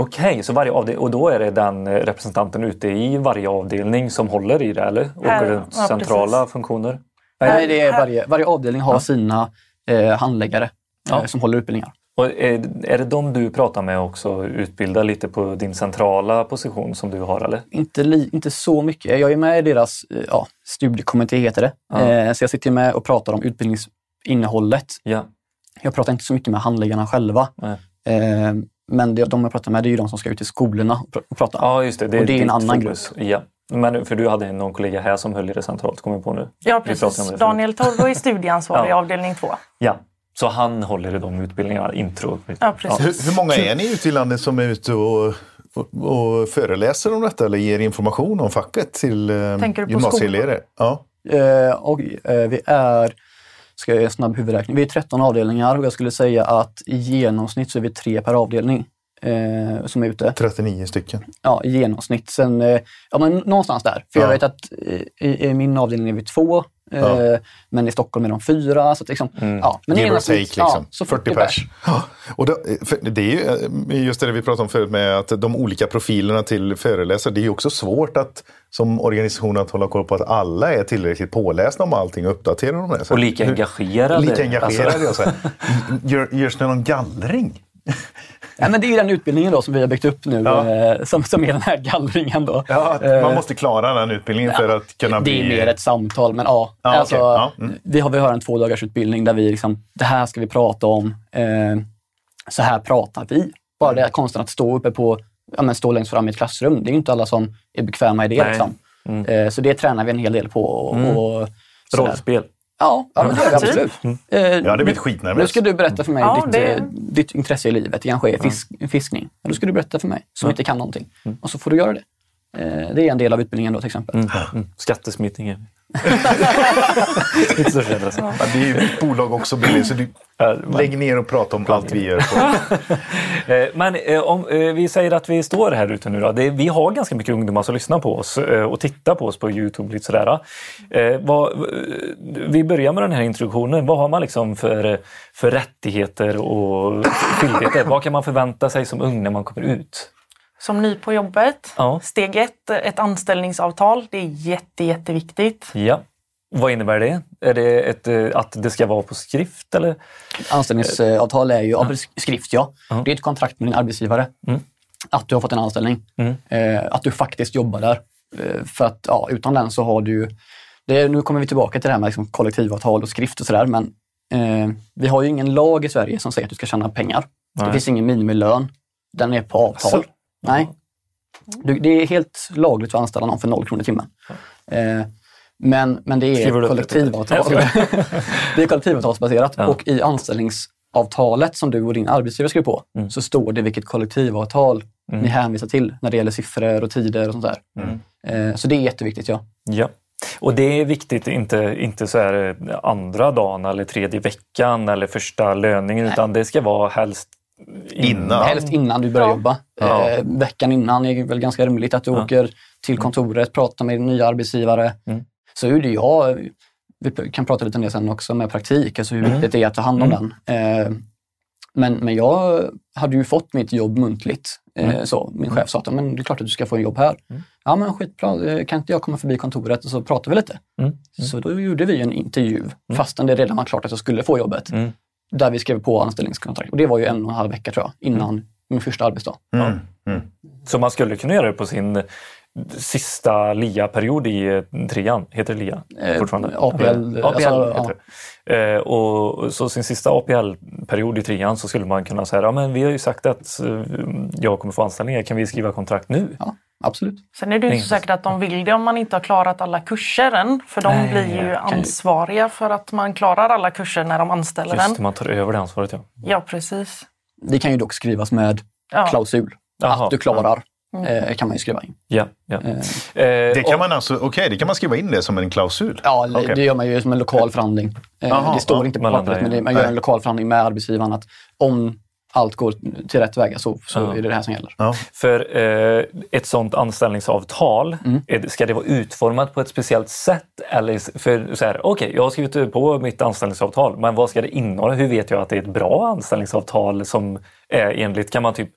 Okej, så varje avdelning, och då är det den eh, representanten ute i varje avdelning som håller i det eller? Och Här, runt ja, centrala precis. funktioner? Nej, det är varje, varje avdelning har sina eh, handläggare Ja. eh, som håller utbildningar. Och är, är det de du pratar med också utbildar lite på din centrala position som du har eller? Inte, li, inte så mycket. Jag är med i deras eh, ja, studiekommitté, heter det. Ja. Eh, så jag sitter med och pratar om utbildningsinnehållet. Ja. Jag pratar inte så mycket med handläggarna själva. Men det, de jag pratar med det är ju de som ska ut i skolorna och pr- och prata. Ja, just det. Det Och det är en annan fokus. Ja. Men för du hade någon kollega här som höll i det centralt, kommer jag på nu. Ja, precis. Daniel Torro är studieansvarig i Ja. avdelning 2. Ja, så han håller i de utbildningarna, intro. Ja, precis. Hur, hur många är ni ute i landet som är ute och, och, och föreläser om detta eller ger information om facket till eh, Tänker du på gymnasieelever? Ja. Eh, och, eh, vi är, ska jag göra en snabb huvudräkning, vi är 13 avdelningar och jag skulle säga att i genomsnitt så är vi tre per avdelning eh, som är ute. 39 stycken. Ja, i genomsnitt. Sen, eh, ja, men någonstans där. För jag Ja. vet att eh, i, i min avdelning är vi två, Ja. men i Stockholm är de fyra. Så liksom, ja, men Give or take liksom. ja, så 40 pers. Ja. Och då, för det är ju eh, just det vi pratade om förut med att de olika profilerna till föreläsare. Det är ju också svårt att som organisation att hålla koll på att alla är tillräckligt pålästa om allting och uppdatera dem. Där. Så Och lika engagerade. Lika engagerade. Alltså. Gör, görs det någon gallring? Ja, men det är ju den utbildningen då som vi har byggt upp nu, Ja. eh, som, som är den här gallringen. Då. Ja, att Eh, man måste klara den utbildningen för att kunna Det bli... är mer ett samtal, men ja. Ja, alltså, okej. Ja, mm. Vi har, vi har en två dagars utbildning där vi liksom, det här ska vi prata om. Eh, så här pratar vi. Bara det konsten att stå uppe på, ja, men stå längst fram i ett klassrum. Det är ju inte alla som är bekväma i det. Liksom. Eh, så det tränar vi en hel del på. Och, och sådär. Rollspel. Ja, ja men det vi Typ. absolut. Eh, Jag hade blivit skitnervös. nu ska du berätta för mig Ja, ditt, det- eh, ditt intresse i livet. Det kanske är fisk, fiskning. Ja, då ska du berätta för mig som inte kan någonting. Och så får du göra det. Eh, det är en del av utbildningen då till exempel. Mm. Mm. Skattesmitning. Inte så alltså. Ja, det är ju ditt bolag också Billy, så du lägg ner och prata om allt vi gör. Eh, Men eh, om vi säger att vi står här ute nu då. Det, vi har ganska mycket ungdomar som lyssnar på oss och tittar på oss på Youtube. Lite sådär. Vad, vi börjar med den här introduktionen. Vad har man liksom för, för rättigheter och skyldigheter? vad kan man förvänta sig som ung när man kommer ut? Som ny på jobbet. Ja. Steg ett, ett anställningsavtal. Det är jätte, jätteviktigt. Ja. Vad innebär det? Är det ett, eh, att det ska vara på skrift eller? Anställningsavtal är ju av skrift, ja. Ja. Det är ett kontrakt med din arbetsgivare. Mm. Att du har fått en anställning. Mm. Eh, att du faktiskt jobbar där. Eh, för att ja, utan den så har du. Det nu kommer vi tillbaka till det här med liksom kollektivavtal och skrift och sådär. Men eh, vi har ju ingen lag i Sverige som säger att du ska tjäna pengar. Nej. Det finns ingen minimilön. Den är på avtal. Så? Nej. Du, det är helt lagligt att anställa någon för noll kronor i timmen. Eh, men, men det är kollektivavtal. det är kollektivavtalsbaserat Ja. och i anställningsavtalet som du och din arbetsgivare skriver på Mm. så står det vilket kollektivavtal ni hänvisar till när det gäller siffror och tider och sånt där. Mm. Eh, så det är jätteviktigt. ja. Ja. Och det är viktigt, inte, inte så här eh, andra dagen eller tredje veckan eller första löningen utan det ska vara helst Innan. Helst innan du börjar Ja. jobba. Ja. Eh, veckan innan är väl ganska rimligt att du Ja. åker till kontoret, pratar med din nya arbetsgivare. Mm. Så är det jag, vi kan prata lite om det sen också med praktik, alltså hur Mm. viktigt det är att ta hand om den. Eh, men, men jag hade ju fått mitt jobb muntligt. Eh, Mm. så. Min chef sa att men det är klart att du ska få en jobb här. Mm. Ja men skitbra, Eh, kan inte jag komma förbi kontoret och så pratar vi lite? Mm. Så då gjorde vi en intervju fastän det redan var klart att jag skulle få jobbet. Där vi skrev på anställningskontrakt. Och det var ju en och en halv vecka tror jag, innan min första arbetsdag. Mm. Mm. Så man skulle kunna göra det på sin sista LIA-period i eh, trean. Heter det LIA Eh, fortfarande? APL, APL alltså, heter det. Eh, och så sin sista APL-period i trean så skulle man kunna säga ja, men vi har ju sagt att eh, jag kommer få anställningar. Kan vi skriva kontrakt nu? Ja, absolut. Sen är det ju inte så säkert att de vill det om man inte har klarat alla kurser än. För de Nej, blir ju ansvariga för att man klarar alla kurser när de anställer Just en. man tar över det ansvaret. Ja. Ja, precis. Det kan ju dock skrivas med Ja. klausul. Jaha. Att du klarar eh, kan man ju skriva in. Ja, ja. Eh, Eh, Det kan och- man alltså, okej, det kan man skriva in det som en klausul? Ja, Okej. det gör man ju som en lokal förhandling. Eh, Jaha, det står ja, inte på pappret, men det, man gör en lokal förhandling med arbetsgivaren att om allt går till rätt väga så, så Ja. är det det här som gäller. Ja. För eh, ett sådant anställningsavtal, Mm. ska det vara utformat på ett speciellt sätt? Eller för så här, okej, jag har skrivit på mitt anställningsavtal, men vad ska det innehålla? Hur vet jag att det är ett bra anställningsavtal som är enligt, kan man typ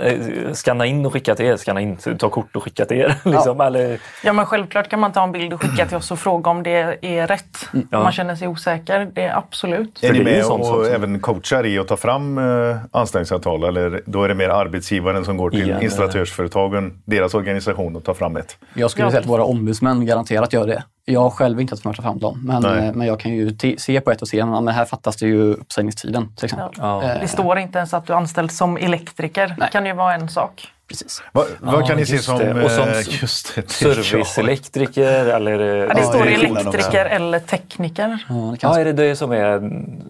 eh, skanna in och skicka till er, skanna in, ta kort och skicka till er? Liksom, eller, Ja, men självklart kan man ta en bild och skicka till oss och fråga om det är rätt. Ja. Om man känner sig osäker. Det är absolut. Är ni med och som- även coachar i att ta fram eh, anställningsavtal eller då är det mer arbetsgivaren som går till Igen, installatörsföretagen, deras organisation och tar fram ett? Jag skulle Ja. säga att våra ombudsmän garanterat gör det. Jag har själv inte haft ta fram dem, men, Nej. eh, men jag kan ju se på ett och se ja, men här fattas det ju uppsägningstiden till exempel. Ja. Eh, Det står inte ens att du är anställd som elektriker. Nej. Det kan ju vara en sak. precis. Vad, vad Ja, kan ni se som... det. Och som eh, det, serviceelektriker eller... Ja, det Ja, står elektriker eller tekniker. Ja, Ja, är det det som är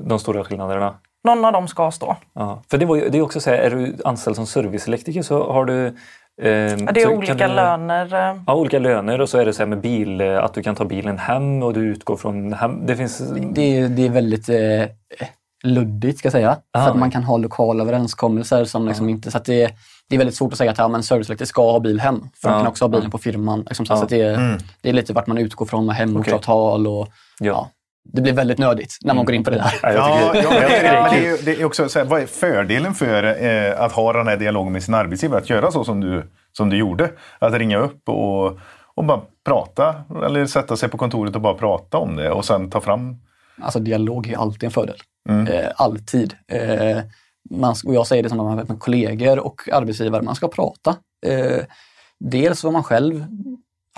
de stora skillnaderna? Någon av dem ska stå. Ja. För det, var ju, det är också så här, är du anställd som serviceelektriker så har du... Eh, Ja, det är så olika du, löner. eh, Ja, olika löner och så är det så här med bil, eh, att du kan ta bilen hem och du utgår från hem. Det finns... det, är, det är väldigt eh, luddigt ska jag säga. Ah. För att man kan ha lokala överenskommelser som liksom inte... Så att det, det är väldigt svårt att säga att ja, men serviceelektriker ska ha bil hem. För Ja. de kan också ha bilen på firman. Liksom, så Ja. att det, är, Mm. det är lite vart man utgår från med hemortsavtal och Ja. Det blir väldigt nödigt när man går in på det där. Ja, jag Ja, tycker, ja, men jag det, tycker det men är det, är kul. ju, det är också så här, vad är fördelen för eh, att ha den här dialogen med sin arbetsgivare? Att göra så som du, som du gjorde. Att ringa upp och, och bara prata eller sätta sig på kontoret och bara prata om det och sen ta fram... Alltså dialog är alltid en fördel. Mm. Eh, alltid. Eh, man, och jag säger det som när man har med kollegor och arbetsgivare, man ska prata. Eh, dels vad man själv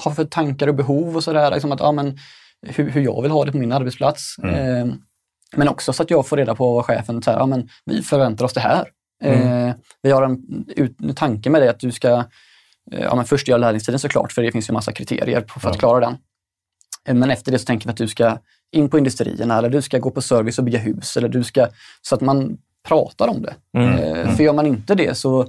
har för tankar och behov och sådär. Liksom att, ja, men, hur, hur jag vill ha det på min arbetsplats. Eh, men också så att jag får reda på vad chefen säger, ja, men vi förväntar oss det här. Eh, vi har en, ut, tanke med det att du ska eh, ja, men först göra lärlingstiden såklart, för det finns ju massa kriterier på- för att klara den. Eh, Men efter det så tänker vi att du ska in på industrierna eller du ska gå på service och bygga hus. Eller du ska, så att man pratar om det. Mm. Eh, För gör man inte det så,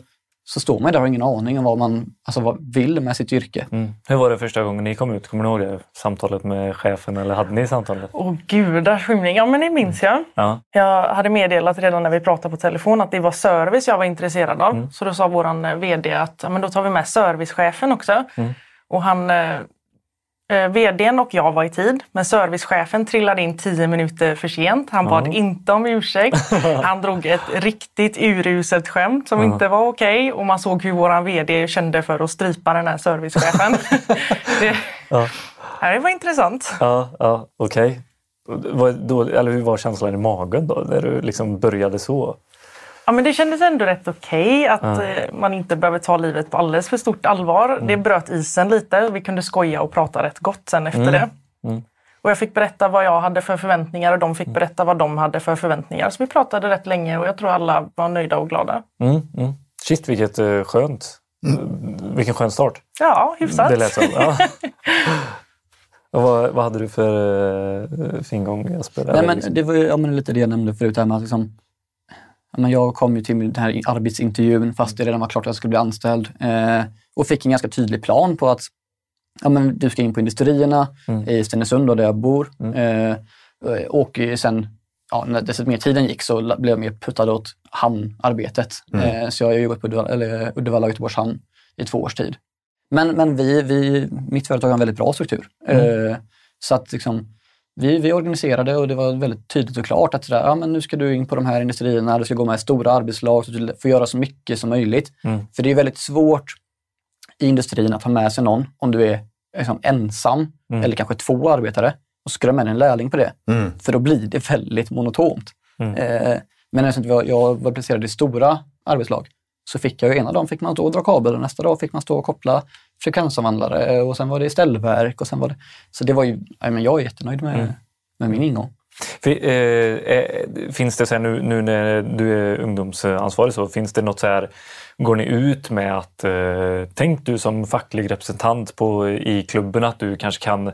så står man där och har ingen aning om vad man alltså vad vill med sitt yrke. Mm. Hur var det första gången ni kom ut? Kommer ni ihåg det? Samtalet med chefen eller hade ni samtalet? Åh gudars skymning. Ja men det minns jag. Ja. Jag hade meddelat redan när vi pratade på telefon att det var service jag var intresserad av. Mm. Så då sa våran eh, VD att ja, men då tar vi med servicechefen också. Mm. Och han, eh, VDn och jag var i tid, men servicechefen trillade in tio minuter för sent. Han bad Ja. inte om ursäkt. Han drog ett riktigt uruselt skämt som Ja. inte var okej. Och man såg hur våran VD kände för att strypa den här servicechefen. det, Ja. det var intressant. Ja, ja okej. Vad- då- Eller hur var känslan i magen då, när du liksom började så? Ja, men det kändes ändå rätt okej att Ja. eh, man inte behöver ta livet på alldeles för stort allvar. Mm. Det bröt isen lite. Vi kunde skoja och prata rätt gott sen efter Mm. det. Mm. Och jag fick berätta vad jag hade för förväntningar och de fick berätta vad de hade för förväntningar. Så vi pratade rätt länge och jag tror alla var nöjda och glada. Mm, mm. Shit, vilket eh, skönt. Vilken skön start. Ja, hyfsat. Det lät som. Ja. Och vad, vad hade du för uh, fin gång Jesper? Nej, men det var ju ja, men lite det jag nämnde förut. Här med att liksom, men jag kom ju till den här arbetsintervjun fast det redan var klart att jag skulle bli anställd. Eh, och fick en ganska tydlig plan på att ja, men du ska in på industrierna Mm. i Stenungsund där jag bor. Eh, och sen, ja, när desto mer tiden gick så blev jag mer puttad åt hamnarbetet. Eh, så jag har jobbat på Uddevalla, eller Uddevalla och Göteborgs hamn i två års tid. Men, men vi, vi, mitt företag har en väldigt bra struktur. Eh, så att liksom, vi, vi organiserade och det var väldigt tydligt och klart att sådär, ja, men nu ska du in på de här industrierna, du ska gå med i stora arbetslag, så du får göra så mycket som möjligt. Mm. För det är väldigt svårt i industrin att ha med sig någon om du är liksom, ensam Mm. eller kanske två arbetare och ska du ha med en lärling på det. Mm. För då blir det väldigt monotont. Mm. Eh, men eftersom jag, jag var placerad i stora arbetslag så fick jag ju ena dagen fick man stå och dra kabel och nästa dag fick man stå och koppla frekvensomvandlare och sen var det ställverk och sen var det... Så det var ju, ja, men jag är jättenöjd med, Mm. med min ingång. För, eh, eh, finns det så här, nu, nu när du är ungdomsansvarig, så finns det något så här, går ni ut med att eh, tänk du som facklig representant på, i klubben att du kanske kan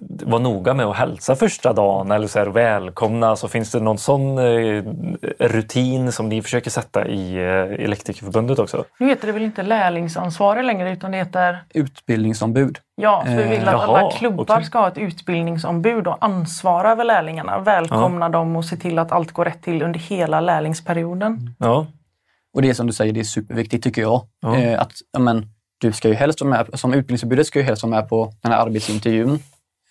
vara noga med att hälsa första dagen eller så här, välkomna. Så finns det någon sån eh, rutin som ni försöker sätta i eh, Elektrikerförbundet också? Nu heter det väl inte lärlingsansvarig längre utan det heter Utbildningsombud. Ja, för vi vill att Eh, alla jaha, klubbar okej. ska ha ett utbildningsombud och ansvara över lärlingarna. Välkomna dem och se till att allt går rätt till under hela lärlingsperioden. Ja. Och det är som du säger, det är superviktigt tycker jag. Ja. Eh, att, ja, men, du ska ju helst vara med, som utbildningsombudet ska ju helst vara med på den här arbetsintervjun.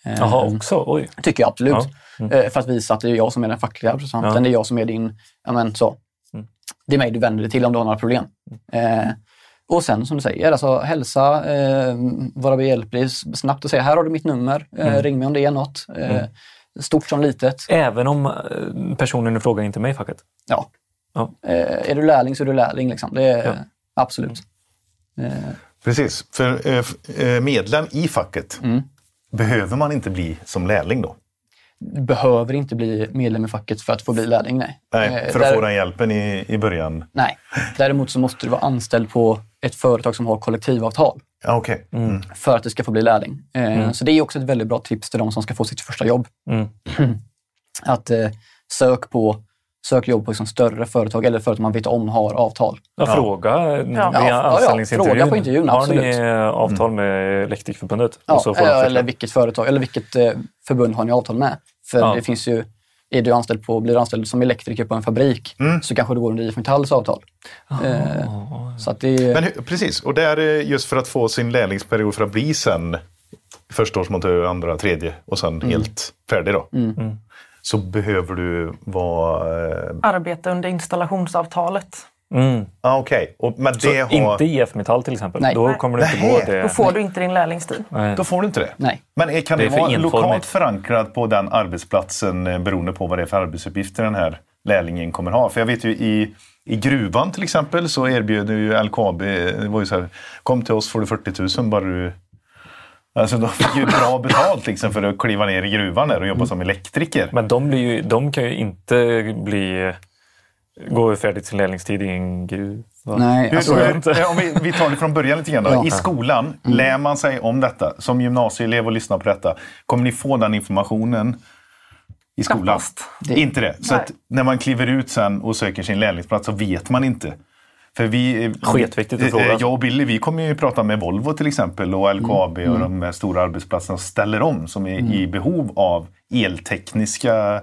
Eh, Jaha, också? Oj. Tycker jag absolut. Ja. Mm. Eh, För att visa att det är jag som är den fackliga representanten. Ja. Det är jag som är din... Ja, men, så. Mm. Det är mig du vänder dig till om du har några problem. Eh, och sen som du säger, alltså, hälsa, eh, vara behjälplig, snabbt och säga här har du mitt nummer, eh, Mm. ring mig om det är något. Eh, Stort som litet. Även om eh, personen i fråga inte är med i facket? Ja. Ja. Eh, är du lärling så är du lärling. Liksom. Det är, Ja. Absolut. Eh, Precis, för eh, eh, medlem i facket Mm. Behöver man inte bli som lärling då? du behöver inte bli medlem i facket för att få bli lärling. Nej. Nej, Eh, för att där- få den hjälpen i, i början. Nej. Däremot så måste du vara anställd på ett företag som har kollektivavtal Ja, Okej. Mm. för att du ska få bli lärling. Eh, Mm. Så det är också ett väldigt bra tips till de som ska få sitt första jobb. Mm. Att eh, sök på sök jobb på liksom större företag eller företag man vet om har avtal. Ja, Ja. fråga Ja. via Ja, ja, anställningsintervjun. fråga på intervjun, Har absolut. ni eh, avtal med Elektrikerförbundet? Ja, Och så får de eh, eller vilket företag eller vilket eh, förbund har ni avtal med? För Ja. det finns ju, är du anställd på, blir du anställd som elektriker på en fabrik Mm. så kanske du går under IF Metalls avtal. Eh, så att det, Men hur- precis, och där eh, just för att få sin lärlingsperiod för att bli sen förstaårsmontör, andra, tredje och sen Mm. helt färdig då. Så behöver du vara... Eh, Arbeta under installationsavtalet. Mm. ah, Och men Så det har... inte IF Metall till exempel? Nej. Då kommer du inte Nej. gå det. Då får du inte din lärlingstid. Nej. Då får du inte det? nej. Men kan Det det, för vara lokalt förankrat på den arbetsplatsen eh, beroende på vad det är för arbetsuppgifter den här lärlingen kommer ha? För jag vet ju i, i gruvan till exempel så erbjöd ju LKAB, det var ju så här, kom till oss får du 40 000 bara du... Alltså de fick ju bra betalt liksom för att kliva ner i gruvan där och jobba som elektriker. Men de, blir ju, de kan ju inte bli, gå färdigt sin lärlingstid i en gruva. nej Hur, alltså, hur, eh, om vi, vi tar det från början lite grann. Då. Ja. I skolan, lär man sig om detta? Som gymnasieelev och lyssnar på detta, kommer ni få den informationen i skolan? Knappast. Det- Inte det? Så när man kliver ut sen och söker sin lärlingsplats så vet man inte. För vi, eh, Skitviktigt att eh, fråga. Jag och Billy vi kommer ju prata med Volvo till exempel och LKAB Mm. och de här stora arbetsplatserna som ställer om som är i behov av eltekniska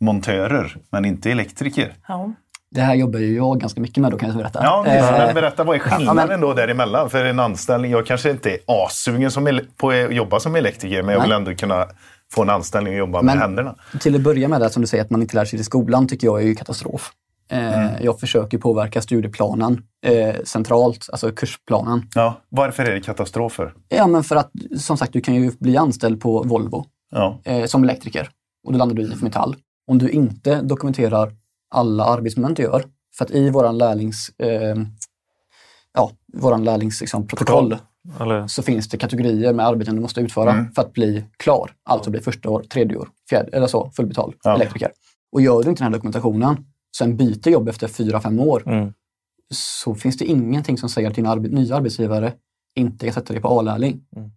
montörer men inte elektriker. Ja. det här jobbar ju jag ganska mycket med då kan jag berätta. Ja, Eh, men berätta vad är skillnaden ja, då däremellan? För en anställning, jag kanske inte är assugen som på att jobba som elektriker men jag vill Nej. ändå kunna få en anställning och jobba Men- med händerna. Till att börja med det som du säger att man inte lär sig det i skolan tycker jag är ju katastrof. Eh, Jag försöker påverka studieplanen eh, centralt, alltså kursplanen. Ja, varför är det katastrofer? Ja, men för att som sagt, du kan ju bli anställd på Volvo Ja, eh, som elektriker och då landar du i IF Metall. Om du inte dokumenterar alla arbetsmoment du gör, för att i våran lärlings, eh, ja, våran lärlings liksom, protokoll Eller, så finns det kategorier med arbeten du måste utföra Mm. för att bli klar. Alltså bli första år, tredje år, fjärde eller så, fullbetald Ja. elektriker. Och gör du inte den här dokumentationen, sen byter jobb efter fyra, fem år, mm. så finns det ingenting som säger att dina arbe- nya arbetsgivare inte kan sätta dig på A-lärling. Mm.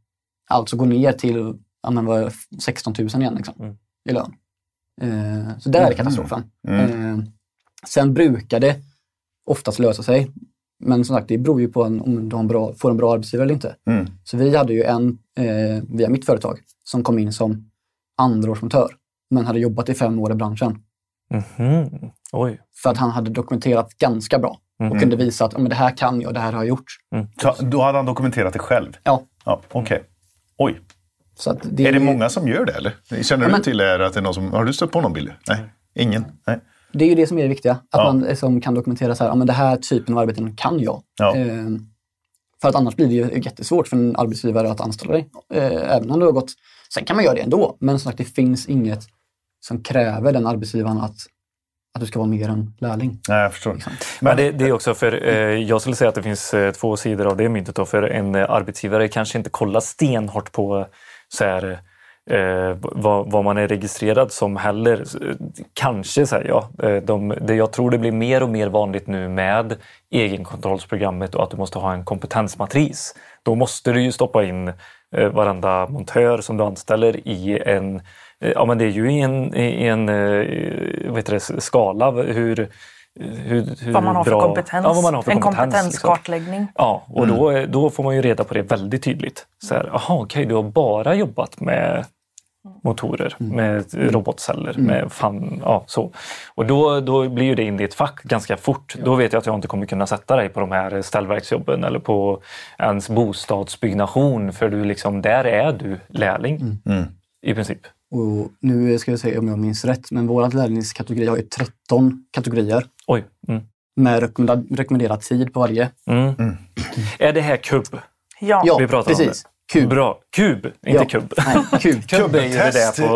Alltså gå ner till ja, men vad är det, 16 000 igen liksom, Mm. i lön. Eh, så där är katastrofen. Mm. Eh, sen brukar det oftast lösa sig. Men som sagt, det beror ju på en, om du en bra, får en bra arbetsgivare eller inte. Mm. Så vi hade ju en eh, via mitt företag som kom in som andraårsmontör men hade jobbat i fem år i branschen. Mhm. Oj. För att han hade dokumenterat ganska bra Mm. och kunde visa att "Ja, men det här kan jag, det här har jag gjort. Så, då hade han dokumenterat det själv? Ja, Ja, Okej. Oj. så att det, Är det många som gör det eller? Känner Ja, du men- till det, att det är någon som... Har du stött på någon Billy? Nej. Ingen? Nej. det är ju det som är det viktiga. Att Ja. man eh, som kan dokumentera så här, ja, men det här typen av arbeten kan jag. Ja. Eh, för att annars blir det ju jättesvårt för en arbetsgivare att anställa dig. Eh, även om du har gått... Sen kan man göra det ändå, men som sagt det finns inget som kräver den arbetsgivaren att, att du ska vara mer än lärling. Nej, jag förstår. Men det, det är också för, eh, jag skulle säga att det finns eh, två sidor av det myntet. Då, för en eh, arbetsgivare kanske inte kollar stenhårt på så här, eh, vad, vad man är registrerad som heller. Eh, Kanske säger jag. Eh, de, det, jag tror det blir mer och mer vanligt nu med egenkontrollsprogrammet och att du måste ha en kompetensmatris. Då måste du ju stoppa in eh, varenda montör som du anställer i en eh, Ja, men det är ju i en, i en eh, vad heter det, skala hur, hur, hur Vad man har för bra- kompetens. Ja, vad man har för en kompetens, liksom. kompetenskartläggning. Ja, och då, då får man ju reda på det väldigt tydligt. Så här, aha, okej, du har bara jobbat med motorer, med robotceller, med fan, ja, så. Och då, då blir ju det in i ett fack ganska fort. Då vet jag att jag inte kommer kunna sätta dig på de här ställverksjobben eller på ens bostadsbyggnation för du liksom, där är du lärling i princip. Och nu ska jag säga om jag minns rätt, men våra lärlingskategori har ju 13 kategorier Oj. Mm. med rekommenda- rekommenderad tid på varje. Mm. Är det här kubb? Ja. Ja, Vi pratar om precis. Kub. Bra. Kub, inte Ja. kubb. Nej, kub. Kubb är ju det där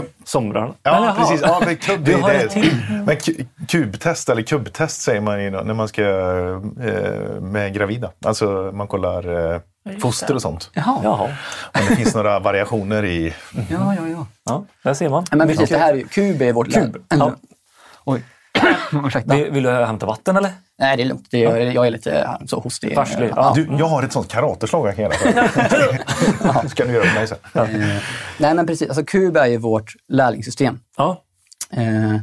på somrarna. Ja, Eller, precis. Ja, men det har är till. Men ku- kubtest eller kubbtest säger man ju när man ska eh, med gravida. Alltså man kollar eh, foster och sånt. Jaha. Ja, Jaha. Om det finns några variationer i... ja, ja. Ja, där ser man. Men precis, det här är ju, kub är vårt Kub, ja. Oj. Vill, vill du hämta vatten eller? Nej, det är lugnt. Det är, jag är lite här, så hostig. Farslig, Ja. Du, jag har ett sånt karateslag jag kan göra. för. ska du göra med mig sen. Eh, Nej, men precis. Alltså, kub är ju vårt lärlingssystem. Ja. Eh,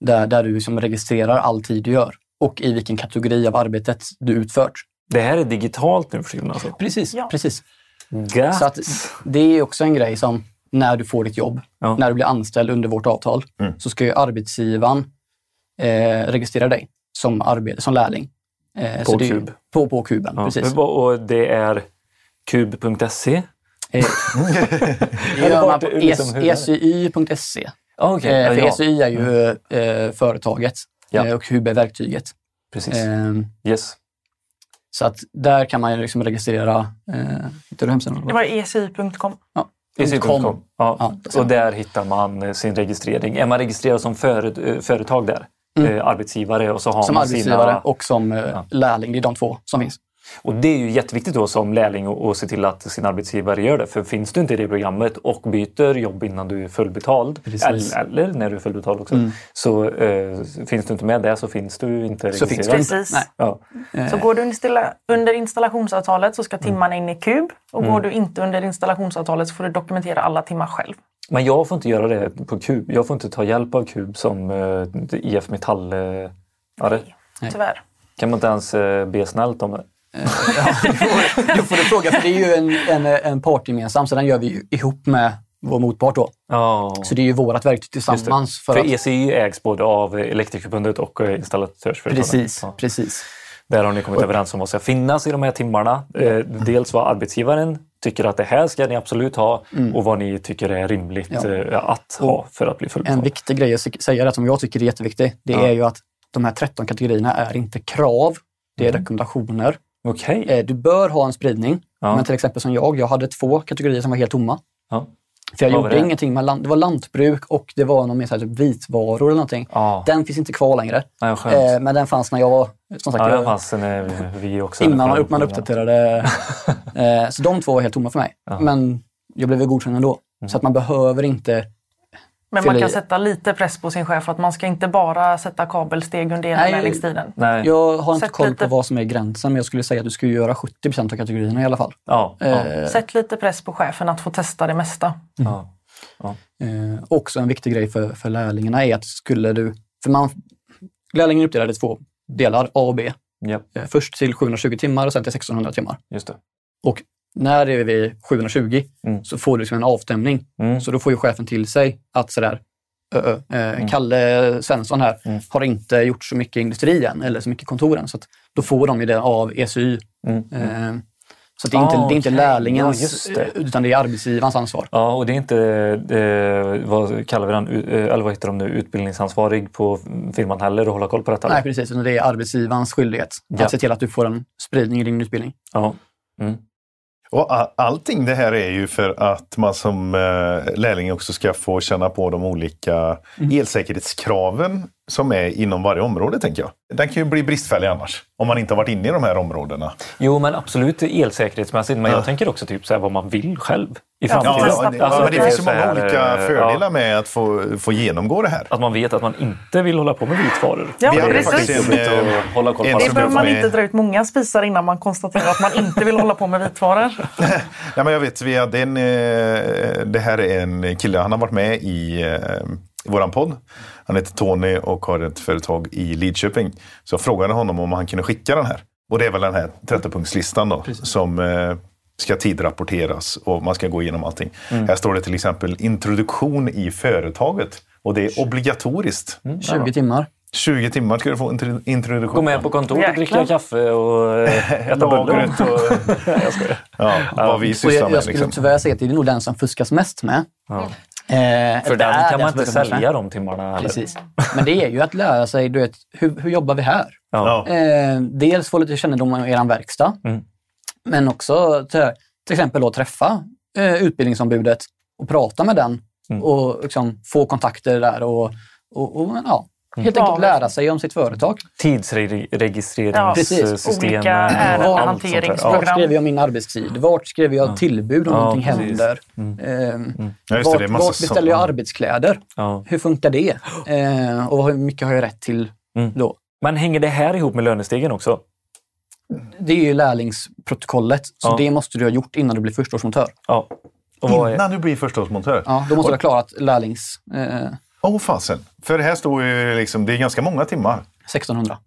där, där du liksom registrerar all tid du gör och i vilken kategori av arbetet du utfört. Det här är digitalt nu för tiden alltså. Precis. Ja. precis. Gött. Så att det är också en grej som när du får ditt jobb, Ja. när du blir anställd under vårt avtal, så ska ju arbetsgivaren eh, registrera dig som, arbete, som lärling. Eh, På så det är- Kub. På, på kuben, ja. precis. Och det är kub.se? Eh, det gör man på E liksom. Ah, Okej, Eh, för ja. SY är ju eh, företaget Ja. eh, och Hub är verktyget. Precis. Eh, Yes. Så att där kan man ju liksom registrera... Eh, hittar du hemsidan? Det var esi.com. Ja. ECU.com. .com. Ja. Ja, det och där hittar man sin registrering. Är man registrerad som före, eh, företag där, eh, arbetsgivare och så har Som man arbetsgivare sina... och som eh, lärling. Det är de två som finns. Och det är ju jätteviktigt då som lärling att- se till att sin arbetsgivare gör det. För finns du inte i det programmet och byter jobb innan du är fullbetald, Precis. eller, eller när du är fullbetald också, så eh, finns du inte med där så finns du inte Så finns det registrerad. inte. Precis. Nej. Ja. Så går du under installationsavtalet så ska timmarna in i kub. Och går du inte under installationsavtalet så får du dokumentera alla timmar själv. Men jag får inte göra det på Kub. Jag får inte ta hjälp av Kub som eh, IF Metall. Eh, ja, det Tyvärr. kan man inte ens eh, be snällt om det. Då får du fråga, för det är ju en, en, en partgemensam, så den gör vi ihop med vår motpart då. Ja, Så det är ju vårt verktyg tillsammans. För, För att, ECI ägs både av Elektrikerförbundet och eh, installatörsföretagen. precis, Ja. precis. Där har ni kommit överens om vad ska finnas i de här timmarna. Eh, dels vad arbetsgivaren tycker att det här ska ni absolut ha och vad ni tycker är rimligt Ja. eh, att ha för att bli En fullbetald. viktig grej att säga, som jag tycker är jätteviktig, det Ja. är ju att de här 13 kategorierna är inte krav, det är rekommendationer. Okej. Eh, Du bör ha en spridning, Ja. men till exempel som jag, jag hade två kategorier som var helt tomma. Ja. För jag Vad gjorde det? ingenting med land, det var lantbruk och det var någon mer så typ vitvaror eller någonting. Ja. Den finns inte kvar längre. Ja. Eh, men den fanns när jag var, som sagt, ja, den fanns när vi också. innan man, man uppdaterade. eh, så de två var helt tomma för mig. Men jag blev godkänd ändå. Så att man behöver inte Men man kan sätta lite press på sin chef att man ska inte bara sätta kabelsteg under hela Nej. lärlingstiden. Nej. Jag har inte Sätt koll lite- på vad som är gränsen, men jag skulle säga att du ska göra 70% av kategorierna i alla fall. Ja. ja. Eh, Sätt lite press på chefen att få testa det mesta. ja. Eh, också en viktig grej för, för lärlingarna är att skulle du... För man, lärlingen är uppdelad i två delar, A och B. ja. Eh, först till 720 timmar och sen till 1600 timmar. Just det. Och när det är vid 720 Mm. så får du liksom en avstämning. Mm. Så då får ju chefen till sig att sådär, ö, ö, eh, Kalle Svensson här Mm. har inte gjort så mycket industri än eller så mycket kontor än. Så då får de ju det av ESY. Mm. Eh, så att det är inte, Ah, det är inte lärlingens, Ja, eh, utan det är arbetsgivarens ansvar. Ja, och det är inte, eh, vad kallar vi den, eh, eller vad heter de nu, utbildningsansvarig på firman heller att hålla koll på detta? Nej, precis. Utan det är arbetsgivarens skyldighet Ja. att se till att du får en spridning i din utbildning. Ja. Och allting det här är ju för att man som eh, lärling också ska få känna på de olika elsäkerhetskraven som är inom varje område, tänker jag. Den kan ju bli bristfällig annars, om man inte har varit inne i de här områdena. Jo, men absolut elsäkerhetsmässigt. Men Ja. jag tänker också typ så här vad man vill själv i Ja, framtiden. Ja, på. det, Alltså, men det det är finns ju så många här, olika eh, fördelar ja. med att få, få genomgå det här. Att man vet att man inte vill hålla på med vitvaror. Ja, Vi hade precis. faktiskt en, eh, att hålla koll en på Det behöver man med- inte dra ut många spisar innan man konstaterar att man inte vill hålla på med vitvaror. Ja, men jag vet, vi hade en, eh, det här är en kille, han har varit med i, eh, i våran podd. Han heter Tony och har ett företag i Lidköping. Så jag frågade honom om han kunde skicka den här. Och det är väl den här 30-punktslistan då, som eh, ska tidrapporteras och man ska gå igenom allting. Här står det till exempel introduktion i företaget. Och det är obligatoriskt. 20 timmar. 20 timmar ska du få introduktion. Gå med på kontor, Jäklar. dricka kaffe och eh, äta bullar. Och ja, vad vi sysslar jag, med. jag skulle Liksom. tyvärr säga att det är nog den som fuskas mest med. Ja. Eh, För den kan man inte sälja de timmarna. Eller? Precis. Men det är ju att lära sig, du vet, hur, hur jobbar vi här? Ja. Ja. Eh, dels få lite kännedom om er verkstad, Mm. men också till, till exempel då träffa eh, utbildningsombudet och prata med den Mm. och liksom få kontakter där och, och, och ja, helt Ja, enkelt lära sig om sitt företag. Tidsregistreringssystem. Olika ärendehanteringsprogram. Vart skrev jag min arbetstid? Vart skrev jag tillbud om Ja, någonting precis. händer? Mm. Eh, Ja, just det, vart, det beställer jag arbetskläder? Ja. Hur funkar det? Eh, och hur mycket har jag rätt till Mm. då? Men hänger det här ihop med lönestegen också? Det är ju lärlingsprotokollet, så Ja. det måste du ha gjort innan du blir förstaårsmontör. Ja. Och vad är... Innan du blir förstaårsmontör? Ja, då måste du ha klarat lärlings... Eh, Åh fasen. För här står ju liksom, det är ganska många timmar. 1600.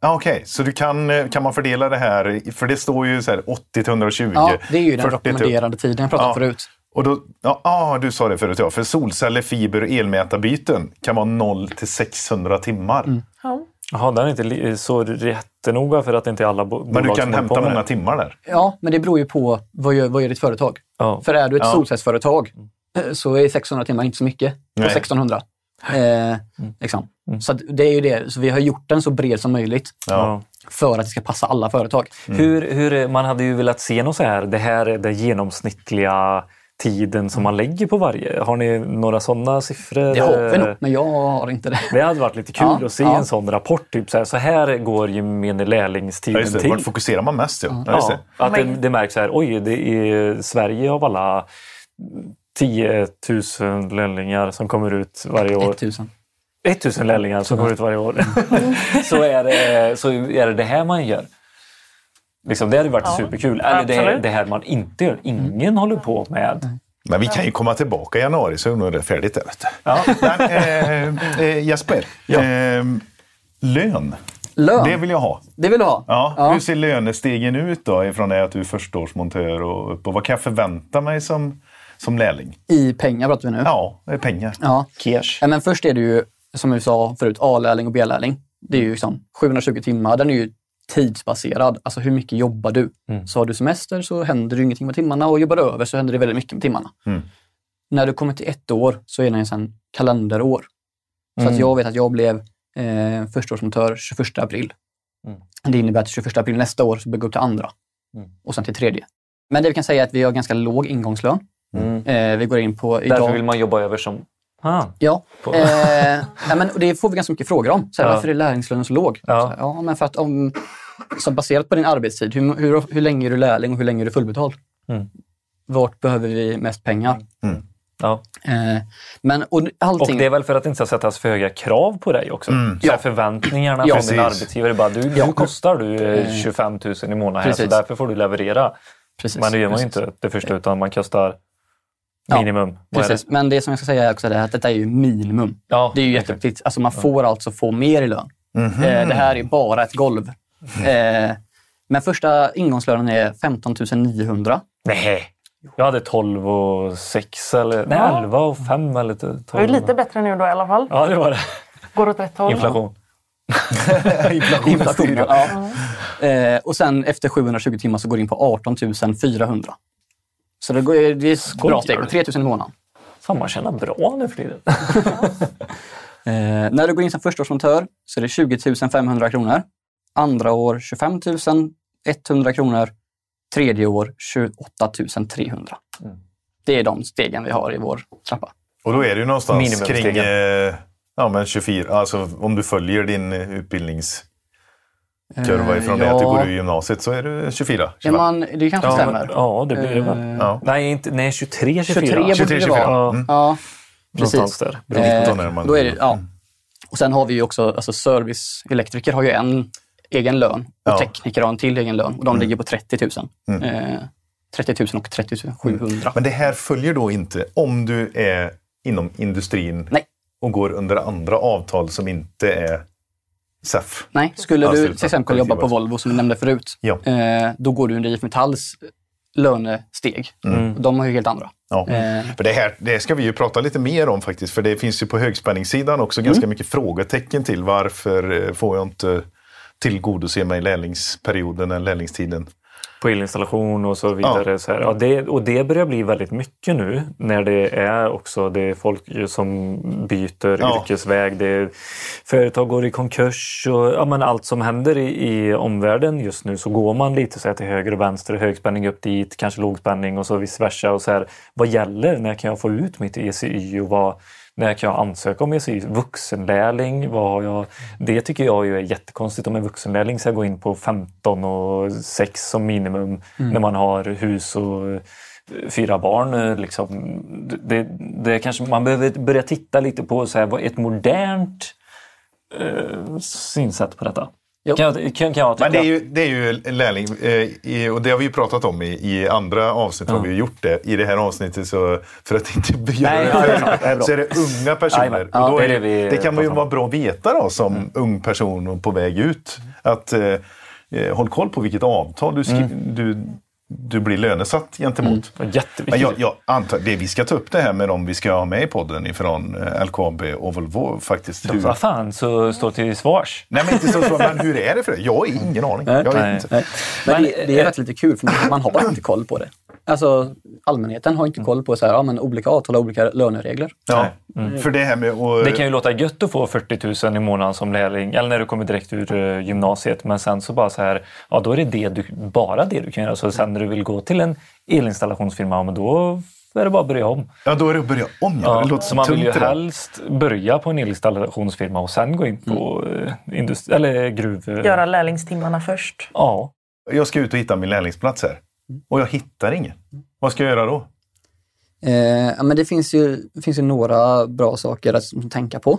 Ja, Okej, så du kan, eh, kan man fördela det här, för det står ju så här 80 till 120. Ja, det är ju den 40 till- rekommenderade tiden jag pratade om Ja. förut. Och då, ja, ah, du sa det förut ja. För solceller, fiber och elmätarbyten kan vara 0 till 600 timmar. Mm. Ja. Jaha, den är inte så jättenoga för att inte alla bo- Men du bolag kan hämta många timmar där. Ja, men det beror ju på vad gör, vad gör ditt företag. Ja. För är du ett Ja. solcellsföretag eh, så är 600 timmar inte så mycket på Nej. 1600. Eh, liksom. Så att det är ju det. Så vi har gjort den så bred som möjligt Ja. för att det ska passa alla företag. Hur, hur, man hade ju velat se något så här, det här är den genomsnittliga tiden som man lägger på varje. Har ni några sådana siffror? Det har vi nog, men jag har inte det. Det hade varit lite kul Ja, att se ja. en sån rapport. Typ så, här, så här går gemene Ja, lärlingstiden det. till. Vart fokuserar man mest? Ja. Ja, just Ja, det. att det, det märks så här, oj, det är Sverige av alla 10 000 lärlingar som kommer ut varje år. 1000. 1000 lärlingar som kommer ut varje år. så, är det, så är det det här man gör. Liksom, det hade varit Ja, superkul. Eller det, det här man inte gör. Ingen håller på med. Men vi kan ju komma tillbaka i januari så är det färdigt där. Vet. Ja. Men, eh, eh, Jesper, Ja. eh, lön. Lön, Det vill jag ha. det vill du ha? Ja. Ja. Hur ser lönestegen ut då ifrån det att du är förstaårsmontör och upp? Och vad kan jag förvänta mig som, som lärling? I pengar pratar vi nu. Ja, det är pengar. Ja. Cash. Ja, men först är det ju, som vi sa förut, A-lärling och B-lärling. Det är ju liksom 720 timmar. Den är ju tidsbaserad. Alltså hur mycket jobbar du? Mm. Så har du semester så händer det ingenting med timmarna och jobbar du över så händer det väldigt mycket med timmarna. Mm. När du kommer till ett år så är den sen kalenderår. Så Mm. att jag vet att jag blev eh, förstaårsmontör 21 april. Mm. Det innebär att 21 april nästa år så blir jag gå upp till andra Mm. och sen till tredje. Men det vi kan säga är att vi har ganska låg ingångslön. Mm. Eh, vi går in på Därför idag. vill man jobba över som... Ah, Ja, på, Eh, ja, men det får vi ganska mycket frågor om. Så här, Ja. Varför är lärlingslönen så låg? Ja. Så ja, men för att om, så baserat på din arbetstid, hur, hur, hur länge är du lärling och hur länge är du fullbetald? Mm. Vart behöver vi mest pengar? Mm. Ja. Eh, men och allting... Och det är väl för att det inte ska sättas för höga krav på dig också. Så här Ja. Förväntningarna Ja, från din arbetsgivare bara, du, nu kostar du eh, 25 000 i månaden här, så därför får du leverera. precis, Men det gör man ju inte det första, utan man kostar Ja, minimum. Är Precis. Men det som jag ska säga är också det att detta är ju minimum. Ja, Det är ju jätteviktigt. Alltså man får alltså få mer i lön. Eh, det här är bara ett golv. Eh, men första ingångslönen är 15 900. Nej. Jag hade 12 och 6 eller nej, Ja. 11 och 5 eller 12. Det är lite bättre nu då i alla fall. Ja, det var det. Går åt rätt håll. Inflation. Inflationen. Ja. Eh, och sen efter 720 timmar så går det in på 18 400. Så det, går, det är bra steg. 3 000 i månaden. Fan, man tjänar bra nu för tiden. Eh, när du går in som förstaårsmontör så är det 20 500 kronor. Andra år 25 100 kronor. Tredje år 28 300. Mm. Det är de stegen vi har i vår trappa. Och då är det ju någonstans kring eh, ja, men 24, alltså om du följer din eh, utbildningskurva Eh, ifrån det att du går i gymnasiet så är det 24. Ja, 25. man, det kanske Ja, stämmer. ja, det blir det väl. Ja. Nej, inte, nej 23, 24. 23 borde 23, det 24. vara. Mm. Ja, precis. Där. Beroende på Eh, när man- då är det, ja. Och sen har vi ju också, alltså serviceelektriker har ju en egen lön och Ja. tekniker har en till egen lön och de ligger på 30 000. Eh, 30 000 och 30 700. Men det här följer då inte om du är inom industrin Nej. och går under andra avtal som inte är SEF. Nej, skulle du till exempel jobba på. Volvo som vi nämnde förut, Ja. eh, då går du under IF Metalls lönesteg. Och De har ju helt andra. Ja. Eh, För det, här, det ska vi ju prata lite mer om faktiskt. För det finns ju på högspänningssidan också Mm. ganska mycket frågetecken till varför eh, får jag inte tillgodose mig lärlingsperioden eller lärlingstiden. På elinstallation och så vidare. Så här. Ja, det, och det börjar bli väldigt mycket nu när det är också det är folk som byter Ja. yrkesväg. Det är, företag går i konkurs och ja, men allt som händer i, i omvärlden just nu så går man lite så här till höger och vänster, högspänning upp dit, kanske lågspänning och så vice versa. Och så här, vad gäller? När kan jag få ut mitt ECY och vad, när kan jag ansöka om ECY? Vuxenlärling? Vad jag? Det tycker jag ju är jättekonstigt om en vuxenlärling ska gå in på 15 och 6 som minimum när man har hus och eh, fyra barn. eh, Liksom. Det, det kanske, man behöver börja titta lite på så här, ett modernt eh, synsätt på detta. Kan kan, kan. Men det är ju, det är ju lärling eh, och det har vi ju pratat om i, i andra avsnitt. Har vi gjort det. I det här avsnittet så för att inte göra Nej, det ja, för- så är det unga personer. Jajamän. och då Ja, är det det, det vi det kan man ju vara bra att veta då som ung person och på väg ut. Att eh, eh, håll koll på vilket avtal du, skri- du, du blir lönesatt gentemot. Jätteviktigt. Men jag, jag antar, det, vi ska ta upp det här med dem vi ska ha med i podden ifrån eh, LKAB och Volvo faktiskt. Hur, Vad fan, så står till svars. nej men inte så, så, men hur är det för det? Jag har ingen aning. Jag vet Nej. inte. Nej. Men, Men, det, det är faktiskt lite kul för man- man har inte koll på det. Alltså allmänheten har inte koll på så här, ja, men olika avtal och olika löneregler. Ja, för det här med att... Det kan ju låta gött att få 40 000 i månaden som lärling eller när du kommer direkt ur eh, gymnasiet. Men sen så bara så här, ja då är det, det du, bara det du kan göra. Så sen när du vill gå till en elinstallationsfirma, men då är det bara att börja om. Ja, då är det att börja om. Ja. Ja, det låter så man vill ju helst börja på en elinstallationsfirma och sen gå in på mm. industri- eller gruv... Göra lärlingstimmarna först. Ja. Jag ska ut och hitta min lärlingsplats här. Och jag hittar ingen. Vad ska jag göra då? Eh, ja, men det finns ju, finns ju några bra saker att tänka på.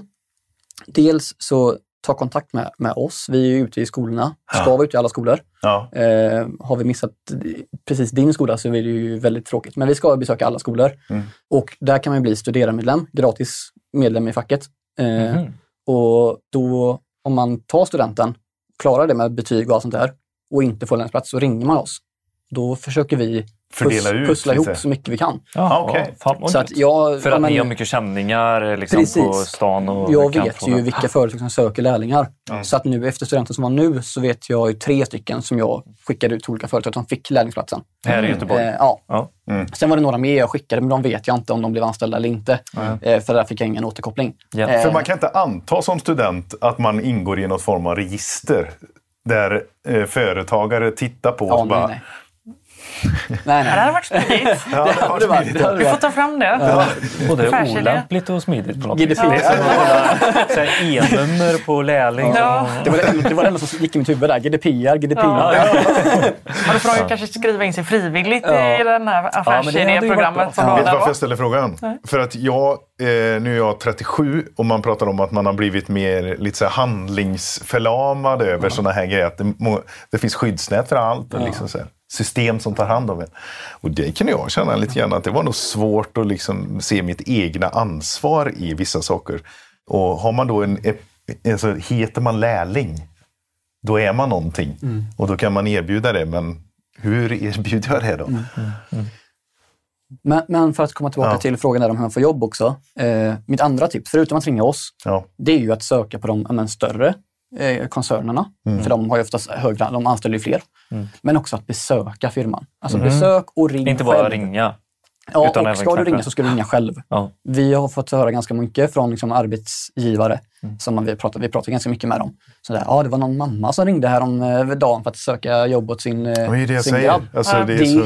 Dels så ta kontakt med, med oss. Vi är ju ute i skolorna, ska vara ute i alla skolor. Ja, Eh, har vi missat precis din skola så är det ju väldigt tråkigt. Men vi ska besöka alla skolor. Och där kan man bli studeramedlem, gratis medlem i facket. Eh, Mhm. Och då, om man tar studenten, klarar det med betyg och allt sånt där och inte får lärlingsplats, så ringer man oss. Då försöker vi Fördela ut pussla lite. ihop så mycket vi kan. Ja, okej. fan vad Så att jag, För ja, att men- ni har mycket känningar liksom, på stan? Och jag vet ju vilka företag som söker lärlingar. Så att nu efter studenten som var nu så vet jag ju tre stycken som jag skickade ut till olika företag som fick lärlingsplatsen. Här i Göteborg? Eh, ja. Ja. Sen var det några mer jag skickade, men de vet jag inte om de blev anställda eller inte. Eh, för där fick jag ingen återkoppling. Ja. Eh, För man kan inte anta som student att man ingår i något form av register. Där eh, företagare tittar på ja, och nej, bara, nej. nej, Ja, det hade varit smidigt. Ja, det var- varit hade Vi får ta fram det. Både Affärsidé. olämpligt och smidigt på något vis. Här E-nummer på lärling. Ja. Det var det, enda- det var det enda som gick i mitt huvud där. GDPR, GDPR. Ja. Ja, då får de ju kanske skriva in sig frivilligt Ja. i den här hade affärsidéprogrammet bra. Vet du varför var. jag ställer frågan? För att jag, eh, nu är jag 37 och man pratar om att man har blivit mer lite så här handlingsförlamad över sådana här grejer. Att det, må, det finns skyddsnät för allt. Och liksom så här, system som tar hand om en. Och det kunde jag känna lite grann att det var nog svårt att liksom se mitt egna ansvar i vissa saker. Och har man då en, alltså, heter man lärling, då är man någonting. Och då kan man erbjuda det, men hur erbjuder jag det då? Men, men för att komma tillbaka Ja. till frågan där om hur man får jobb också. Eh, mitt andra tips, förutom att ringa oss, Ja. det är ju att söka på de men, större eh, koncernerna. Mm. För de har ju oftast högre, de anställer ju fler. Men också att besöka firman. Alltså Mm. besök och ring Inte bara själv. ringa. Ja, utan och ska du ringa så ska du ringa själv. Ja. Vi har fått höra ganska mycket från liksom, arbetsgivare. Mm. Som vi, pratar, vi pratar ganska mycket med dem. Så där, ja, det var någon mamma som ringde här om eh, dagen för att söka jobb åt sin, eh, Det är det jag sin säger. grabb. Alltså, det är Det, så...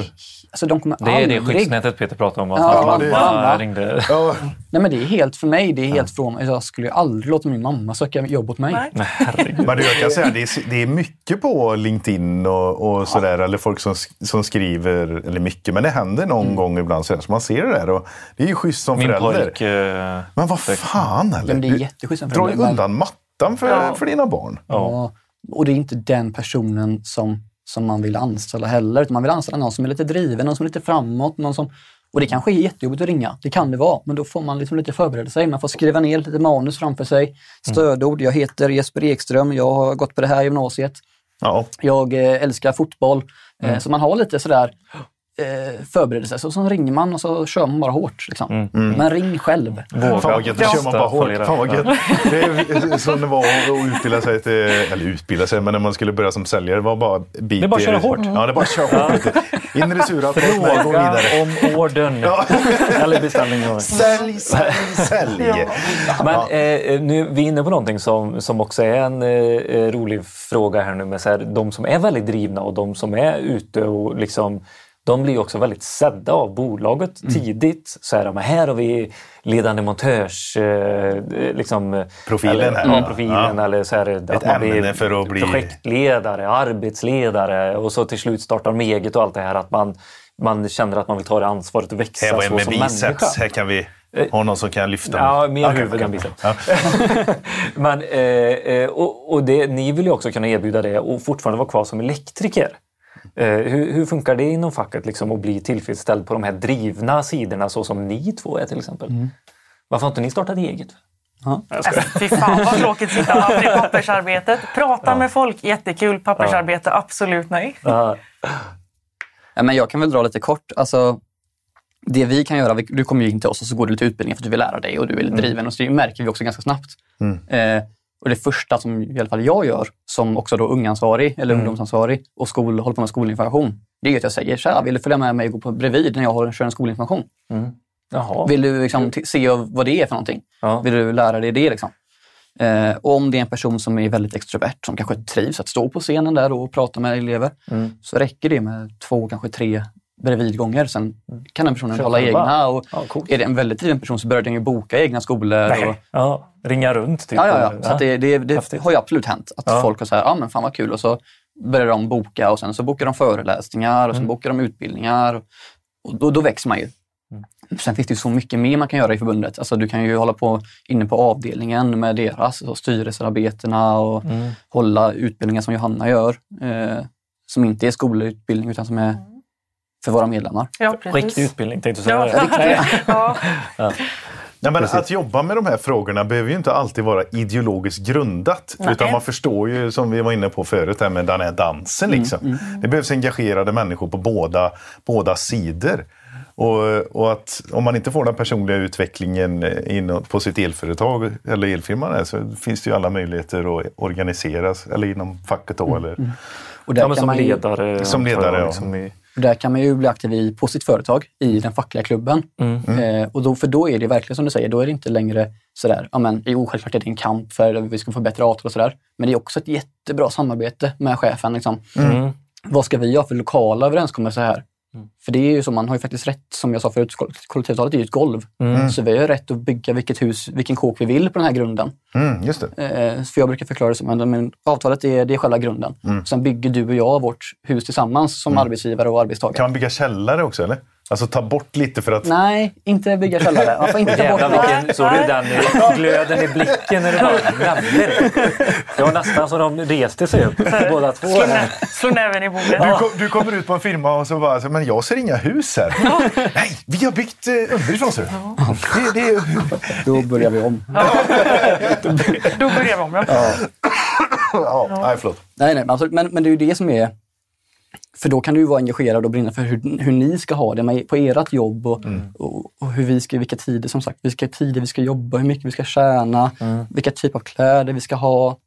alltså, de kommer Det är det aldrig... skyddsnätet Peter pratar om. Att Ja, hans det är- mamma ringde. Ja, Nej, men det är helt för mig. Det är helt från alltså, Jag skulle ju aldrig låta min mamma söka jobb åt mig. Nej. Men det jag kan säga, det är, det är mycket på LinkedIn och, och sådär. Eller folk som, som skriver, eller mycket, men det händer någon gång ibland så, här, så man ser det där. Och det är ju schysst som Min förälder. pojk... eh, Men vad fan eller? Men det är Du jätteschysst som förälder, men- undan mattan för, Ja. för dina barn. Ja. Och det är inte den personen som, som man vill anställa heller. Utan man vill anställa någon som är lite driven, någon som är lite framåt. Någon som, och det kanske är jättejobbigt att ringa, det kan det vara. Men då får man liksom lite förbereda sig. Man får skriva ner lite manus framför sig. Stödord, jag heter Jesper Ekström, jag har gått på det här gymnasiet. Ja. Jag eh, älskar fotboll. Eh, så man har lite sådär eh, förberedelse. Så, så ringer man och så kör man bara hårt. Liksom. Men ring själv. Våga Fan gött, kör man bara hårt. Fan vad gött. Det är som det var att utbilda sig till, eller utbilda sig, men när man skulle börja som säljare, det var bara bit Det är bara att köra hårt. Ja, det är bara att köra hårt. In i det sura, gå vidare. Fråga om ordern. Eller beställningen. Sälj, sälj, sälj. Men eh, nu, vi är inne på någonting som, som också är en eh, rolig fråga här nu med så här, de som är väldigt drivna och de som är ute och liksom de blir också väldigt sedda av bolaget tidigt. Så här, men här har vi ledande montörs... Eh, liksom, Profilen eller, här. Ja, profilen. Ja. Eller så här, att Ett man ämne blir för att bli- projektledare, arbetsledare och så till slut startar de eget och allt det här. Att man, man känner att man vill ta det ansvaret och växa Här var så med som biceps. människa. Här kan vi ha någon som kan lyfta. Ja, mig. mer Okej, huvud än biceps. Ja. Men, eh, eh, och, och det, ni vill ju också kunna erbjuda det och fortfarande vara kvar som elektriker. Eh, hur, hur funkar det inom facket liksom, att bli tillfredsställd på de här drivna sidorna så som ni två är till exempel? Mm. Varför har inte ni startat eget? Ja. Skojar. Fy fan vad tråkigt att sitta och det pappersarbetet. Prata med folk, jättekul. Pappersarbete, absolut nej. Ja. Ja, men jag kan väl dra lite kort. Alltså, det vi kan göra, du kommer ju in till oss och så går du lite utbildning för att du vill lära dig och du är lite driven. Och så det märker vi också ganska snabbt. Eh, och det första som i alla fall jag gör, som också då ungansvarig eller ungdomsansvarig och skol, håller på med skolinformation, det är att jag säger tja, vill du följa med mig och gå på bredvid när jag har, kör en skolinformation? Jaha. Vill du liksom se vad det är för någonting? Ja. Vill du lära dig det? Liksom? Eh, och om det är en person som är väldigt extrovert, som kanske trivs att stå på scenen där och prata med elever, Mm. så räcker det med två, kanske tre bredvidgånger. Sen kan den personen Kör hålla egna. Och Ja, coolt. är det en väldigt driven person så börjar den ju boka egna skolor. Och. Ja, ringa runt typ. ja, ja, ja. Så att det, det, det har ju absolut hänt att Ja. folk har sagt, ja men fan vad kul. Och så börjar de boka och sen så bokar de föreläsningar och sen Mm. bokar de utbildningar. Och då, då växer man ju. Mm. Sen finns det ju så mycket mer man kan göra i förbundet. Alltså du kan ju hålla på inne på avdelningen med deras och styrelsearbetena och Mm. hålla utbildningar som Johanna gör. Eh, som inte är skolutbildning utan som är för våra medlemmar. Ja. Riktig utbildning tänkte jag Ja, säga. ja. Nej, men att jobba med de här frågorna behöver ju inte alltid vara ideologiskt grundat. Nej. Utan man förstår ju, som vi var inne på förut, här med den här dansen. Liksom. Det behövs engagerade människor på båda, båda sidor. Och, och att om man inte får den personliga utvecklingen in på sitt elföretag eller elfirman är, så finns det ju alla möjligheter att organiseras, eller inom facket då. Eller, Och där, Ja, som man ledare. Som ledare, ja. liksom i- där kan man ju bli aktiv i, på sitt företag i den fackliga klubben. Eh, och då, för då är det verkligen som du säger, då är det inte längre sådär, ja men jo självklart är det en kamp för att vi ska få bättre avtal och sådär. Men det är också ett jättebra samarbete med chefen. Liksom. Mm. Vad ska vi ha för lokala överenskommelser här? För det är ju så, man har ju faktiskt rätt, som jag sa förut, koll- kollektivavtalet är ju ett golv. Så vi har rätt att bygga vilket hus, vilken kåk vi vill på den här grunden. Mm, just det. Eh, för jag brukar förklara det som att men avtalet är, det är själva grunden. Sen bygger du och jag vårt hus tillsammans som arbetsgivare och arbetstagare. Kan man bygga källare också eller? Alltså ta bort lite för att... Nej, inte bygga källare. Man får inte ta bort vilken, såg du den glöden i blicken när du bara nämnde det? Var nästan så de reste sig upp båda två. Slå näven i bordet. Du, kom, du kommer ut på en firma och så bara, så, men jag ser inga hus här. Nej, vi har byggt eh, underifrån ser du. Det, det, Då börjar vi om. Då börjar vi om. Ja. ja, nej, förlåt. Nej, nej, men, absolut, men, men det är ju det som är... För då kan du ju vara engagerad och brinna för hur, hur ni ska ha det med, på ert jobb och, och, och hur vi ska, vilka tider som sagt, vilka tider vi ska jobba, hur mycket vi ska tjäna, vilka typ av kläder vi ska ha.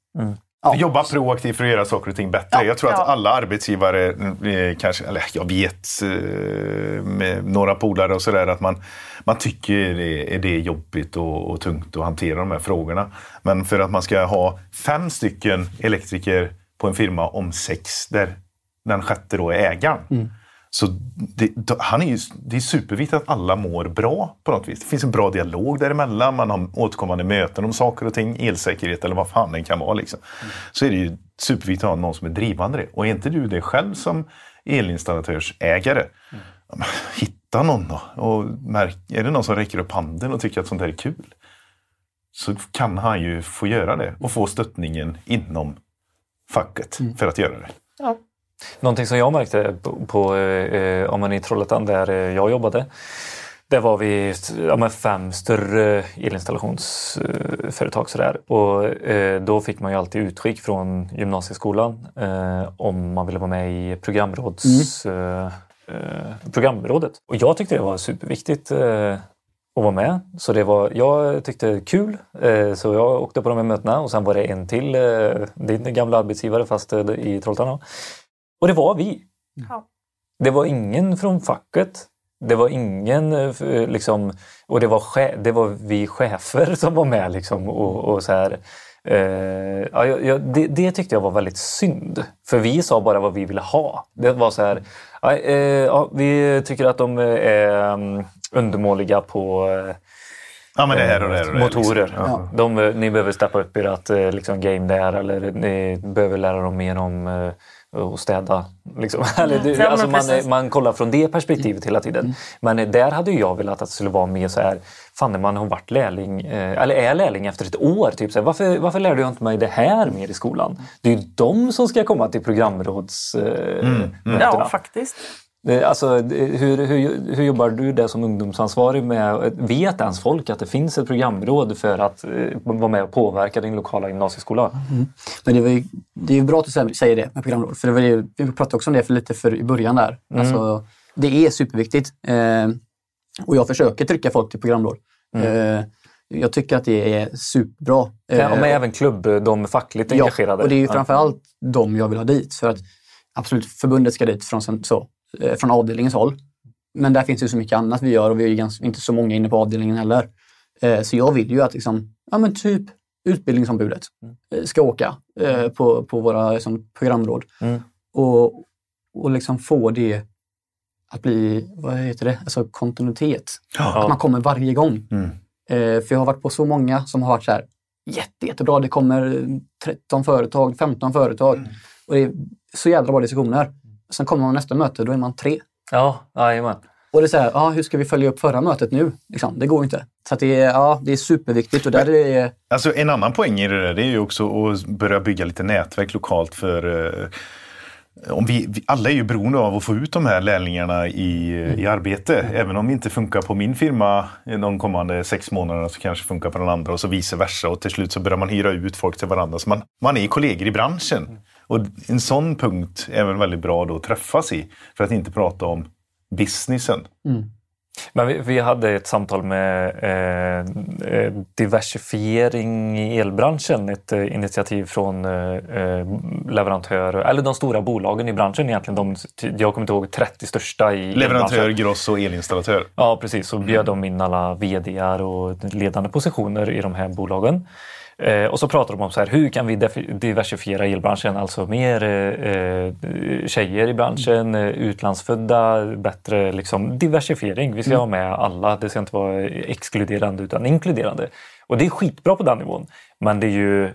Ja. Jobba proaktivt för att göra saker och ting bättre. Jag tror att Ja. alla arbetsgivare, eh, kanske, eller jag vet eh, med några polare och sådär, att man, man tycker det är det jobbigt och, och tungt att hantera de här frågorna. Men för att man ska ha fem stycken elektriker på en firma om sex, där den sjätte då är ägaren. Så det, då- han är ju, det är superviktigt att alla mår bra på något vis. Det finns en bra dialog däremellan, man har återkommande möten om saker och ting, elsäkerhet eller vad fan det kan vara. Liksom. Så är det ju superviktigt att ha någon som är drivande det. Och är inte du det själv som elinstallatörsägare, ja, men hitta någon då. Och märk, är det någon som räcker upp handen och tycker att sånt här är kul, så kan han ju få göra det och få stöttningen inom facket för att göra det. Någonting som jag märkte på, på eh, om man är i Trollhättan där eh, jag jobbade. Där var vi ja, fem större elinstallationsföretag. Sådär. Och, eh, då fick man ju alltid utskick från gymnasieskolan eh, om man ville vara med i programråds, eh, eh, programrådet. Och jag tyckte det var superviktigt eh, att vara med. Så det var, jag tyckte kul. Eh, så jag åkte på de här mötena och sen var det en till, eh, din gamla arbetsgivare fast eh, i Trollhättan. Och det var vi. Ja. Det var ingen från facket. Det var ingen, eh, eh, liksom, och det var, det var vi chefer som var med. Liksom, och, och så här. Eh, ja, jag, det, det tyckte jag var väldigt synd. För vi sa bara vad vi ville ha. Det var så här, ja, eh, ja, vi tycker att de är mm, undermåliga på eh, Ja, men det här och det här och det här, motorer. liksom. Ja. De, eh, ni behöver steppa upp ert eh, liksom, game där eller ni behöver lära dem mer om eh, att städa. Liksom. Men alltså, man, man kollar från det perspektivet hela tiden. Men eh, där hade jag velat att det skulle vara mer så här, fan när man har varit lärling, eh, eller är lärling efter ett år, typ så här, varför, varför lärde jag inte mig det här mer i skolan? Det är ju de som ska komma till programråds eh, mötena. ja, faktiskt. Eh, Alltså, eh, hur, hur, hur jobbar du där som ungdomsansvarig med, vet ens folk att det finns ett programråd för att eh, vara med och påverka din lokala gymnasieskola? Men det, var ju, det är bra att du sä- säger det med programråd. För det var ju, vi pratade också om det för lite för i början där. Alltså, det är superviktigt. Eh, och jag försöker trycka folk till programråd. Eh, jag tycker att det är superbra. Eh, Ja, men även klubb, de fackligt engagerade. och det är ju framförallt de jag vill ha dit. För att absolut, förbundet ska dit från, så, eh, från avdelningens håll. Men där finns ju så mycket annat vi gör och vi är ganska, inte så många inne på avdelningen heller. Eh, så jag vill ju att liksom, ja men typ utbildningsombudet eh, ska åka eh, på, på våra liksom, programråd. Mm. Och, och liksom få det att bli, vad heter det, alltså kontinuitet. Att man kommer varje gång. Mm. Eh, för jag har varit på så många som har varit så här jätte, jättebra. Det kommer 13 företag, 15 företag. Mm. Och det är så jädra bra diskussioner. Sen kommer man nästa möte, då är man tre. Ja, jajamän. Och det är så här, ja, hur ska vi följa upp förra mötet nu? Liksom, det går inte. Så att det, är, ja, det är superviktigt och där är det, Alltså en annan poäng i det där det är ju också att börja bygga lite nätverk lokalt för eh, om vi, vi, alla är ju beroende av att få ut de här lärlingarna i, i arbete. Även om det inte funkar på min firma de kommande sex månaderna så kanske det funkar på den andra och så vice versa. Och till slut så börjar man hyra ut folk till varandra. Så man, man är kollegor i branschen. Och en sån punkt är väl väldigt bra då att träffas i. För att inte prata om businessen. Men vi, vi hade ett samtal med eh, eh, diversifiering i elbranschen. Ett eh, initiativ från eh, eh, leverantörer, eller de stora bolagen i branschen egentligen. De, jag kommer inte ihåg 30 största i Leverantör, elbranschen. gross och elinstallatör. Ja, precis. Så bjöd de in alla VDR och ledande positioner i de här bolagen. Eh, och så pratar de om så här, hur kan vi diversifiera elbranschen? Alltså mer eh, tjejer i branschen, eh, utlandsfödda, bättre liksom, diversifiering. Vi ska ha med alla. Det ska inte vara exkluderande utan inkluderande. Och det är skitbra på den nivån. Men det är ju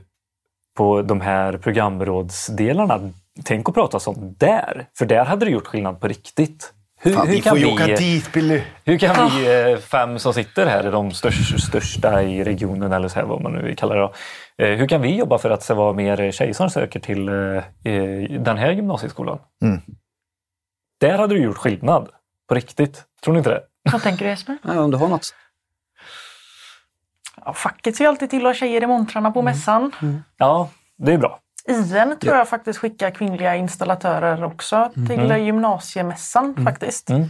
på de här programrådsdelarna, tänk att prata sånt där. För där hade det gjort skillnad på riktigt. Hur, Fan, hur vi kan får ju vi, åka dit Billy. hur kan vi eh, fem som sitter här, är de största, största i regionen eller så här, vad man nu vill kalla det. Eh, Hur kan vi jobba för att det vara mer tjejer som söker till eh, den här gymnasieskolan? Mm. Där hade du gjort skillnad. På riktigt. Tror ni inte det? Vad tänker du Jesper? Ja, om du har något. Ja, facket ser ju alltid till att ha tjejer i montrarna på mässan. Ja, det är bra. IN tror jag faktiskt skickar kvinnliga installatörer också till gymnasiemässan faktiskt. Mm.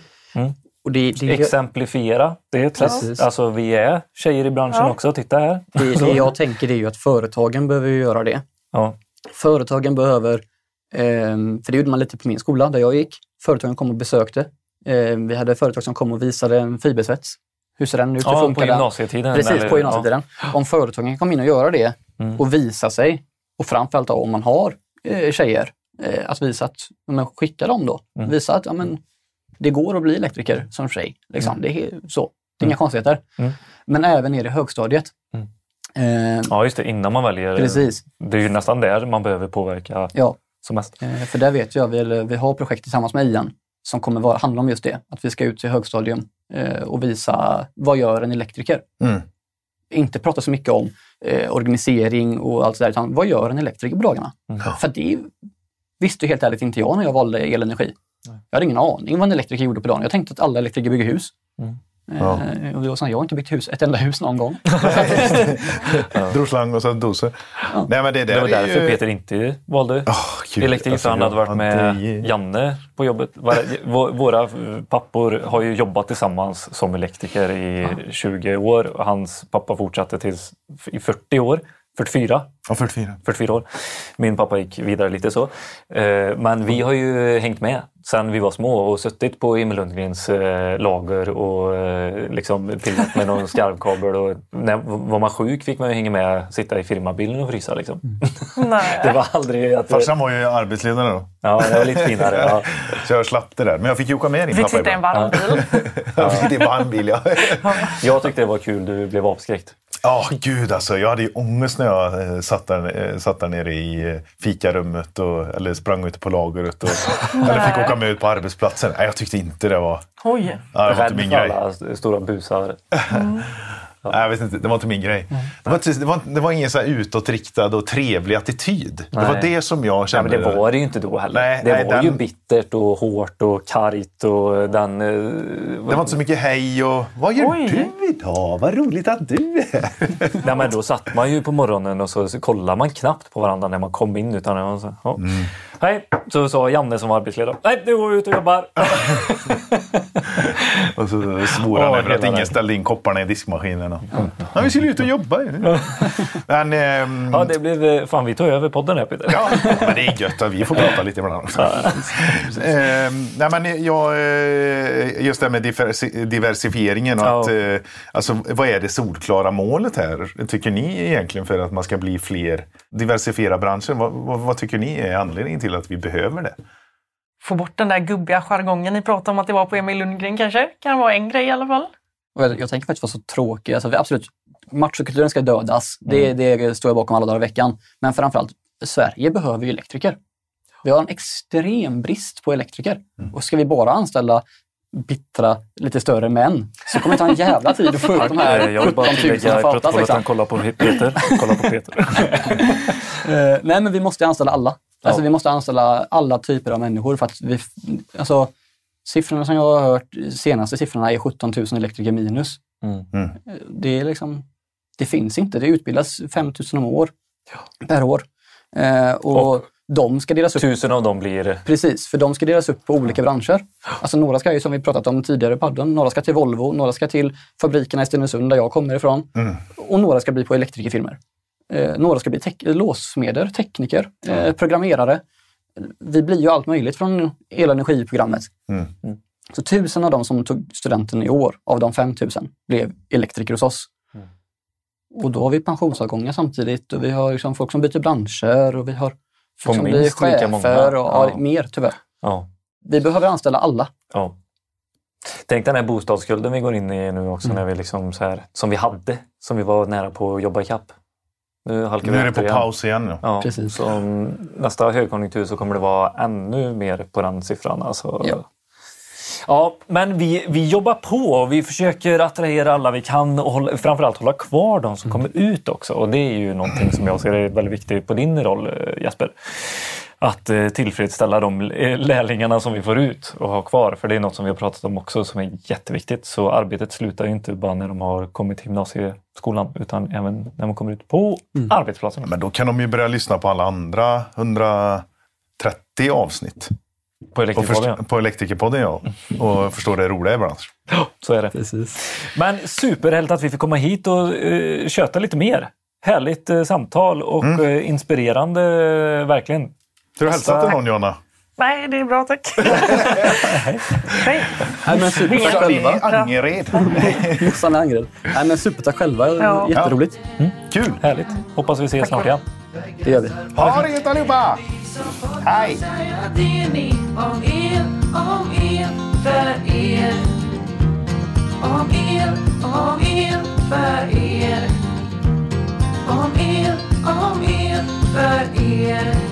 Och det, det, Exemplifiera, det är ett sätt. Precis. Alltså vi är tjejer i branschen Ja. också. Titta här. det, det jag tänker det är ju att företagen behöver göra det. Ja. Företagen behöver, ehm, för det gjorde man lite på min skola där jag gick. Företagen kom och besökte. Ehm, vi hade företag som kom och visade en fibersvets. Hur ser den ut? Ja, på den? gymnasietiden. Precis, eller- på gymnasietiden. Om företagen kom in och göra det Mm. och visa sig och framförallt om man har eh, tjejer, eh, att visa att, men skicka dem då. Mm. Visa att ja, men, det går att bli elektriker som tjej. Liksom. Det är så. Det är inga konstigheter. Mm. Men även ner i högstadiet. Mm. Eh, Ja, just det. Innan man väljer. Precis. Det är ju nästan där man behöver påverka ja, som mest. eh, för där vet jag, vi, vi har projekt tillsammans med IAN som kommer vara, handla om just det. Att vi ska ut till högstadium eh, och visa vad gör en elektriker? Mm. Inte prata så mycket om eh, organisering och allt sådär, utan vad gör en elektriker på dagarna? Mm. För det visste helt ärligt inte jag när jag valde elenergi. Jag hade ingen aning vad en elektriker gjorde på dagen. Jag tänkte att alla elektriker bygger hus. Mm. Eh, och det var så, jag har inte byggt hus, ett enda hus någon gång. Drog slang och sen doser. Nej, men det, där Det var är därför ju... Peter inte valde Åh, gud, elektriker. alltså, han hade varit med Janne på jobbet. Våra pappor har ju jobbat tillsammans som elektriker i 20 år. Och Hans pappa fortsatte tills i 40 år. 44. Ja, 44. 44 år. Min pappa gick vidare lite så. Eh, Men vi har ju hängt med sen vi var små och suttit på Emil Lundgrens eh, lager och eh, liksom pillat med någon skarvkabel. Och när var man sjuk fick man ju hänga med, sitta i firmabilen och frysa. Liksom. Nej. Det var aldrig att... Farsan var ju arbetsledare då. Ja, det var lite finare. Ja. Så jag slapp det där. Men jag fick ju åka med din Fick pappa sitta i en varm bil. Jag fick sitta i varmbil, ja. Jag tyckte det var kul, du blev avskräckt. Ja, gud alltså. Jag hade ju ångest när jag eh, satt, där, eh, satt där nere i eh, fikarummet och, eller sprang ute på lagret. Och, eller fick åka med ut på arbetsplatsen. Nej, jag tyckte inte det var, Oj. ja, det var inte min grej. alla stora busar. Nej, jag vet inte, det var inte min grej. Det var, inte, det var, det var ingen så här utåtriktad och trevlig attityd. Det var Nej. det som jag Nej, kände. men det var det ju inte då heller. Nej, det nej, var den- ju bittert och hårt och kargt och den... eh, Det var inte så mycket hej och vad gör Oj. du idag? Vad roligt att du är. Nej, men då satt man ju på morgonen och så, så kollade man knappt på varandra när man kom in. Utan var så, ja. Mm. Hej, så sa Janne som var arbetsledare. Nej, nu går ut och jobbar. Och så svor han över att ingen den. ställde in kopparna i diskmaskinen. och- Ja, vi skulle ut och jobba. ju. Men, ehm, Ja, det blev... eh, Fan, vi tog över podden här Peter. Ja, men det är gött att vi får prata lite ibland också. Ehm, nej, men jag, eh, just det här med diversi- diversifieringen och Ja. att, eh, alltså, vad är det solklara målet här? Tycker ni egentligen för att man ska bli fler? Diversifiera branschen, vad, vad, vad tycker ni är anledningen till att vi behöver det? Få bort den där gubbiga jargongen ni pratade om att det var på Emil Lundgren kanske. Kan vara en grej i alla fall. Jag, tänker faktiskt vara så tråkig. Alltså, vi- absolut, machokulturen ska dödas. Det, det står jag bakom alla dagar i veckan. Men framförallt, Sverige behöver ju elektriker. Vi har en extrem brist på elektriker. Och ska vi bara anställa bittra, lite större män så kommer det ta en jävla tid att få ut de här Jag vill 17 bara 000 tillägga i protokollet att Liksom. han kollar på Peter. Kolla på Peter. Eh, nej, men vi måste anställa alla. Alltså, Ja. Vi måste anställa alla typer av människor. För att vi, alltså, siffrorna som jag har hört, senaste siffrorna är 17 000 elektriker minus. Mm. Mm. Det, är liksom, det finns inte. Det utbildas 5 000 om år, per år. Eh, och, Och- de ska delas upp Tusen av dem blir... Precis, för de ska delas upp på olika branscher. Alltså några ska ju, som vi pratat om tidigare i podden, några ska till Volvo, några ska till fabrikerna i Stenungsund där jag kommer ifrån. Och några ska bli på elektrikerfirmor. Eh, några ska bli tek- låssmeder, tekniker, eh, programmerare. Vi blir ju allt möjligt från el och energiprogrammet. Mm. Så tusen av de som tog studenten i år, av de 5000, blev elektriker hos oss. Och då har vi pensionsavgångar samtidigt och vi har liksom folk som byter branscher och vi har folk som blir chefer och Ja. ja. mer tyvärr. Ja. Vi behöver anställa alla. Ja. Tänk den här bostadsskulden vi går in i nu också, Mm. när vi liksom så här, som vi hade, som vi var nära på att jobba ikapp. Nu halkar Nu vi är det på igen. paus igen. Ja. Ja, Precis. Så nästa högkonjunktur så kommer det vara ännu mer på den siffran. Alltså, Ja. Ja, men vi, vi jobbar på och vi försöker attrahera alla vi kan och hålla, framförallt hålla kvar de som kommer ut också. Och det är ju någonting som jag ser är väldigt viktigt på din roll eh, Jesper. Att eh, tillfredsställa de eh, lärlingarna som vi får ut och ha kvar. För det är något som vi har pratat om också som är jätteviktigt. Så arbetet slutar ju inte bara när de har kommit till gymnasieskolan utan även när de kommer ut på arbetsplatserna. Men då kan de ju börja lyssna på alla andra 130 avsnitt. På Elektrikerpodden. först- på Elektrikerpodden ja. Och förstå det roliga i branschen. Så är det. Precis. Men superhärligt att vi fick komma hit och uh, köta lite mer. Härligt samtal och eh, inspirerande, verkligen. Ska du hälsa till någon Jonna? Nej, det är bra tack. Hej. Nej, men supertack själva. Angered. Jossan är Angered. Nej, men supertack själva. Ja. Jätteroligt. Kul! Härligt. Hoppas vi ses snart igen. Det gör vi. Ha det gött allihopa! Hej! om er, om er, för er. Om er, om er, för er. Om er, om er, för er.